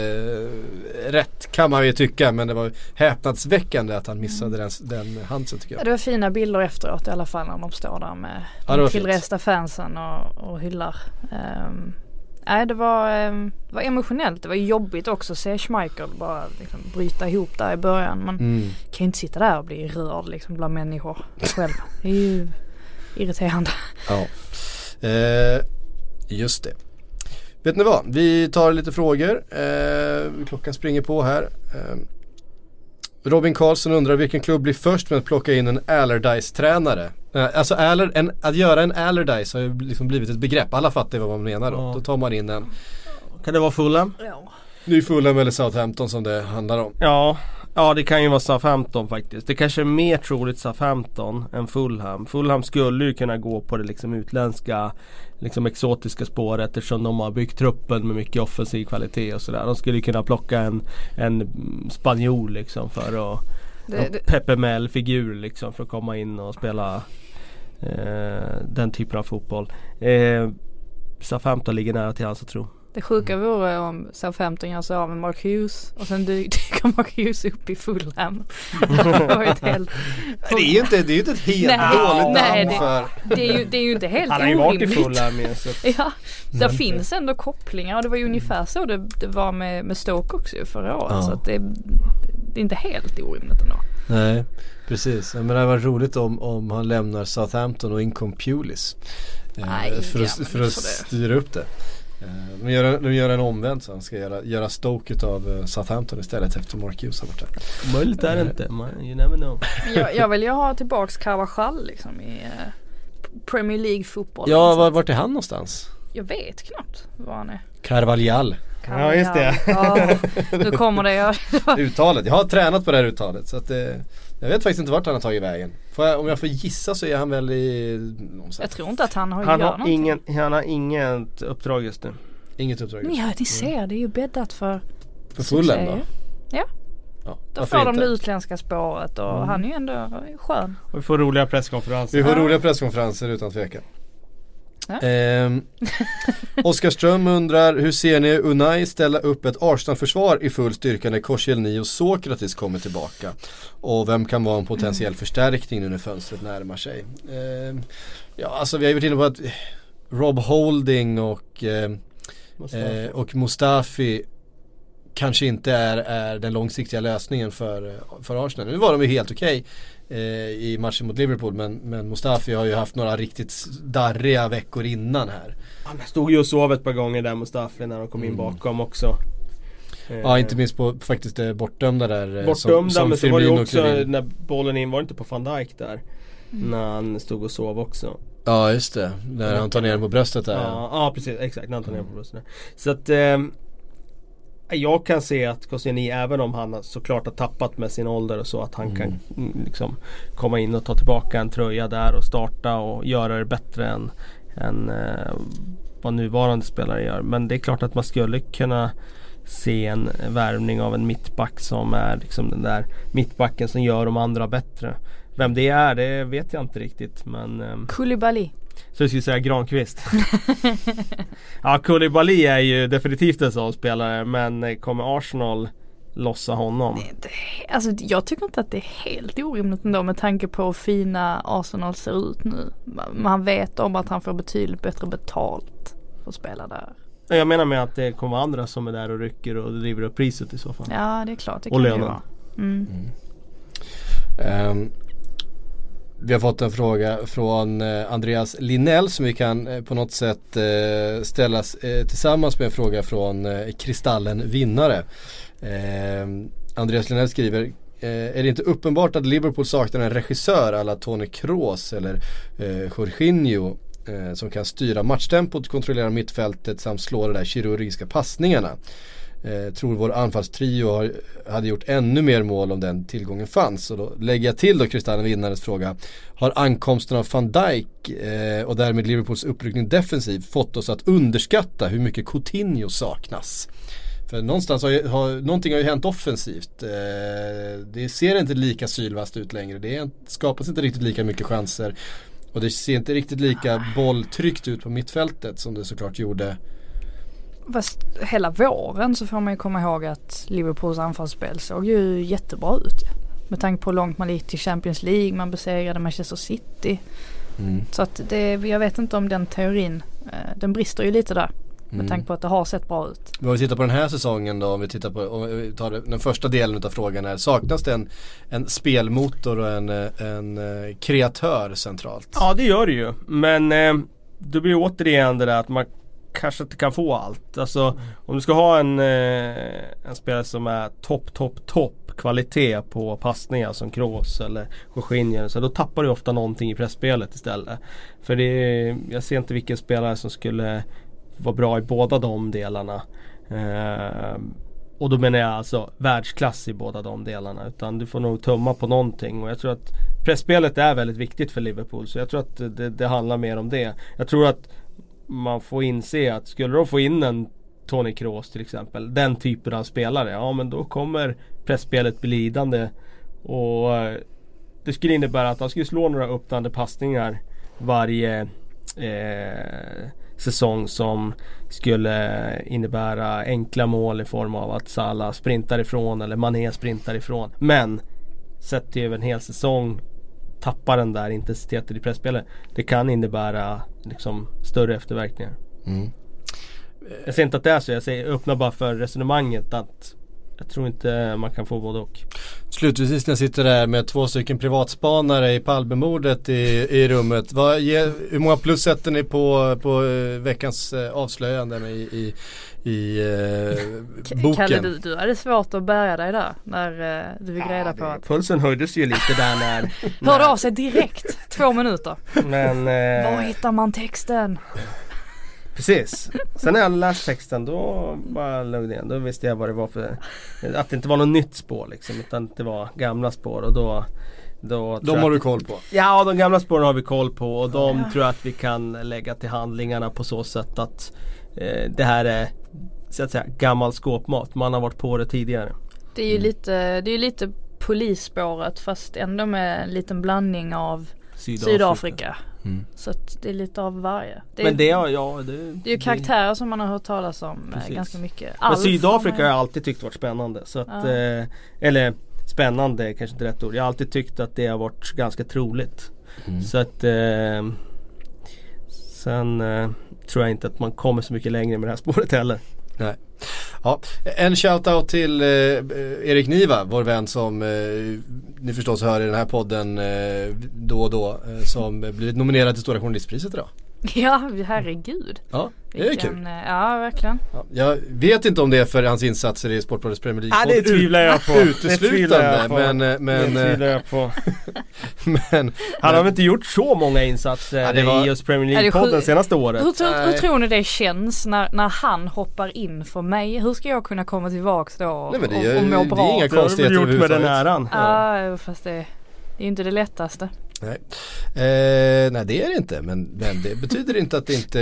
rätt kan man ju tycka men det var häpnadsväckande att han missade den, den handsen tycker Ja, jag. det var fina bilder efteråt i alla fall när de står där med Ja, de tillresta fansen och, och hyllar. Um, nej det var, det var emotionellt. Det var jobbigt också att se Schmeichel bara liksom bryta ihop där i början. Man Mm. kan ju inte sitta där och bli rörd liksom bland människor själv. Det är ju irriterande. Ja. Eh, just det. Vet ni vad? Vi tar lite frågor. Eh, klockan springer på här. Eh, Robin Karlsson undrar vilken klubb blir först med att plocka in en Allardyce-tränare? Eh, alltså Aller, en, att göra en Allardyce har ju liksom blivit ett begrepp. Alla fattar vad man menar då. Ja. Då tar man in en Kan det vara Fulham? ny Fulham eller Southampton som det handlar om. Ja, ja det kan ju vara Southampton faktiskt. Det kanske är mer troligt Southampton än Fulham. Fulham skulle ju kunna gå på det liksom utländska liksom exotiska spåret eftersom de har byggt truppen med mycket offensiv kvalitet och sådär. De skulle kunna plocka en, en spanjor liksom för att Det, Pepe Mel-figur liksom för att komma in och spela eh, den typen av fotboll. Eh, Southampton ligger nära till hans att tro. Det sjuka vore om Southampton gör sig av med Mark Hughes och sen dy- dyker Mark Hughes upp i Fulham. det helt Det är ju inte, det är ju inte ett helt Nej, dåligt nej, namn det- för det är ju, det är ju inte helt Han har ju varit i orimligt. Fulham ju, så Ja, det finns ändå kopplingar och det var ju ungefär så det, det var med, med Stoke också förra året. Ja. Så att det, det är inte helt orimligt ändå. Nej, precis. Men det hade varit roligt om, om han lämnar Southampton och in kom Pulis. Eh, Nej, för, ja, att, för det att styra upp det. Eh, De gör, en- de gör en omvänd så han ska göra, göra Stoke av eh, Southampton istället efter Mark Hughes har varit där. Möjligt är det inte. Man, you never know. Jag, jag vill ju ha tillbaks Carvajal liksom i eh, Premier League fotboll. Ja, var, vart är han någonstans? Jag vet knappt var han är. Carvalhal. Ja, just det. Ja, nu kommer det. Jag, Uttalet, jag har tränat på det här uttalet så att eh, jag vet faktiskt inte vart han har tagit vägen. Får jag, om jag får gissa så är han väl i jag tror inte att han har Han har, någonting. ingen, han har inget uppdrag just nu. Inget uppdrag. Men ja, ni ser det är ju bäddat för För fullen då? Ja, Ja, då får de det utländska spåret och Mm. han är ju ändå skön. Och vi får roliga presskonferenser. Vi får Ja. roliga presskonferenser utan tvekan. Ja. Ehm, Oskar Ström undrar, hur ser ni Unai ställa upp ett Arsenal-försvar i full styrka när Koscielny och Sokratis kommer tillbaka? Och vem kan vara en potentiell förstärkning nu när fönstret närmar sig? Ehm, ja, alltså vi har ju varit inne på att eh, Rob Holding och, eh, eh, och Mustafi kanske inte är, är den långsiktiga lösningen för, för Arsenal. Nu var de ju helt okej eh, i matchen mot Liverpool men, men Mustafi har ju haft några riktigt darriga veckor innan här. Han stod ju och sov ett par gånger där Mustafi när de kom in Mm. bakom också. Eh, Ja inte minst på faktiskt det bortdömda där. eh, Bortdömda men så var det också när bollen in, var det inte på van Dijk där? När han stod och sov också. Ja just det, när han tar ner den på bröstet där. Ja, ja precis, exakt. När han tar ner på bröstet. Så att Jag kan se att Koscielny även om han såklart har tappat med sin ålder och så att han mm. kan mm, liksom komma in och ta tillbaka en tröja där och starta och göra det bättre än, än eh, vad nuvarande spelare gör. Men det är klart att man skulle kunna se en värvning av en mittback som är liksom den där mittbacken som gör de andra bättre. Vem det är det vet jag inte riktigt men Koulibaly Så jag skulle säga Granqvist Ja Koulibaly är ju definitivt en sån spelare men kommer Arsenal lossa honom? Det, det, alltså jag tycker inte att det är helt orimligt ändå med tanke på hur fina Arsenal ser ut nu. Man vet om att han får betydligt bättre betalt för att spela där. Jag menar med att det kommer andra som är där och rycker och driver upp priset i så fall. Ja det är klart. Det och lönen. Mm. Mm. Um, vi har fått en fråga från eh, Andreas Linnell som vi kan eh, på något sätt ställa ställas tillsammans med en fråga från Kristallen vinnare. Andreas Linnell skriver är det inte uppenbart att Liverpool saknar en regissör alla Tony Kroos eller eh, Jorginho eh, som kan styra matchtempot, kontrollera mittfältet samt slå de där kirurgiska passningarna. Eh, tror vår anfallstrio har, hade gjort ännu mer mål om den tillgången fanns. Och då lägger jag till då Kristallen Vinnares fråga. Har ankomsten av van Dijk eh, och därmed Liverpools uppryckning defensivt fått oss att underskatta hur mycket Coutinho saknas? För någonstans har, har någonting har ju hänt offensivt. Eh, det ser inte lika sylvast ut längre. Det skapas inte riktigt lika mycket chanser. Och det ser inte riktigt lika bolltryckt ut på mittfältet som det såklart gjorde Fast hela våren så får man ju komma ihåg att Liverpools anfallsspel såg ju jättebra ut. Med tanke på hur långt man gick till Champions League, man besegrade Manchester City. Mm. Så att det, jag vet inte om den teorin, eh, den brister ju lite där. Med mm. tanke på att det har sett bra ut. Om vi tittar på den här säsongen då, om vi tittar på, om vi tar den första delen av frågan här. Saknas det en, en spelmotor och en, en eh, kreatör centralt? Ja det gör det ju. Men eh, då blir det återigen det där att man kanske inte kan få allt. Alltså om du ska ha en, eh, en spelare som är topp, topp, topp kvalitet på passningar som Kroos eller Jorginho så då tappar du ofta någonting i pressspelet istället. För det är, jag ser inte vilken spelare som skulle vara bra i båda de delarna. Eh, och då menar jag alltså världsklass i båda de delarna. Utan du får nog tumma på någonting. Och jag tror att pressspelet är väldigt viktigt för Liverpool. Så jag tror att det, det handlar mer om det. Jag tror att man får inse att skulle de få in en Tony Kroos till exempel. Den typen av spelare. Ja men då kommer pressspelet bli lidande. Och eh, det skulle innebära att han skulle slå några öppnande passningar varje eh, säsong som skulle innebära enkla mål i form av att Salah sprintar ifrån eller Mané sprintar ifrån. Men sett över en hel säsong tappar den där intensiteten i pressspelet. Det kan innebära liksom större efterverkningar. Mm. Jag säger inte att det är så, jag säger, öppnar bara för resonemanget att jag tror inte man kan få både och. Slutvis när jag sitter där med två stycken privatspanare i Palmemordet i, i rummet. Vad ger, hur många plus sätter ni på, på eh, veckans eh, avslöjanden i, i, i eh, boken? Kalle du, du hade svårt att bärga dig där när eh, du fick ja, reda på att Pulsen höjdes ju lite där när, när... Hörde av sig direkt, två minuter. Men eh... Var hittar man texten? Precis. Sen när jag läst texten då bara lugn igen. Då visste jag vad det var för Att det inte var något nytt spår liksom. Utan att det var gamla spår och då då de har du koll på? Ja, de gamla spåren har vi koll på och de ja. tror jag att vi kan lägga till handlingarna på så sätt att eh, det här är så att säga gammal skåpmat. Man har varit på det tidigare. Det är ju mm. lite, det är lite polisspåret fast ändå med en liten blandning av Sydafrika. Sydafrika. Mm. Så att det är lite av varje. Det är, Men det, ja, det, det är ju karaktärer det, som man har hört talas om eh, precis. ganska mycket. Men Sydafrika har jag alltid tyckt varit spännande. Så att, ja. eh, eller spännande kanske inte rätt ord. Jag har alltid tyckt att det har varit ganska troligt. Mm. Så att eh, Sen eh, tror jag inte att man kommer så mycket längre med det här spåret heller. Nej. Ja, en shoutout till eh, Erik Niva, vår vän som eh, ni förstås hör i den här podden eh, då och då. Eh, som blivit nominerad till Stora Journalistpriset idag. Ja, herregud. Ja, det är Vilken, kul. Eh, ja, verkligen. Ja, jag vet inte om det är för hans insatser i Sportbladets Premier League. Ja, det tvivlar jag på. Uteslutande. Men, eh, men, det tvivlar jag på. men, Han har väl inte gjort så många insatser Ja, var- i just Premier League-podden senaste året. Hur, tror- hur Nej. tror ni det känns när, när han hoppar in för mig? Hur ska jag kunna komma tillbaks då och, Nej, men det och, är- och må det är bra? inga Det har du konstigheter gjort med den äran. Ja, jo, fast det, det är ju inte det lättaste. Nej. Eh, nej det är det inte men, men det betyder inte att det inte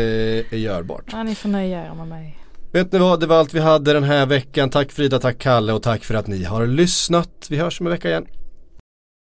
är görbart. Ja, ni får nöja er med mig. Vet ni vad, det var allt vi hade den här veckan. Tack Frida, tack Kalle och tack för att ni har lyssnat. Vi hörs om en vecka igen.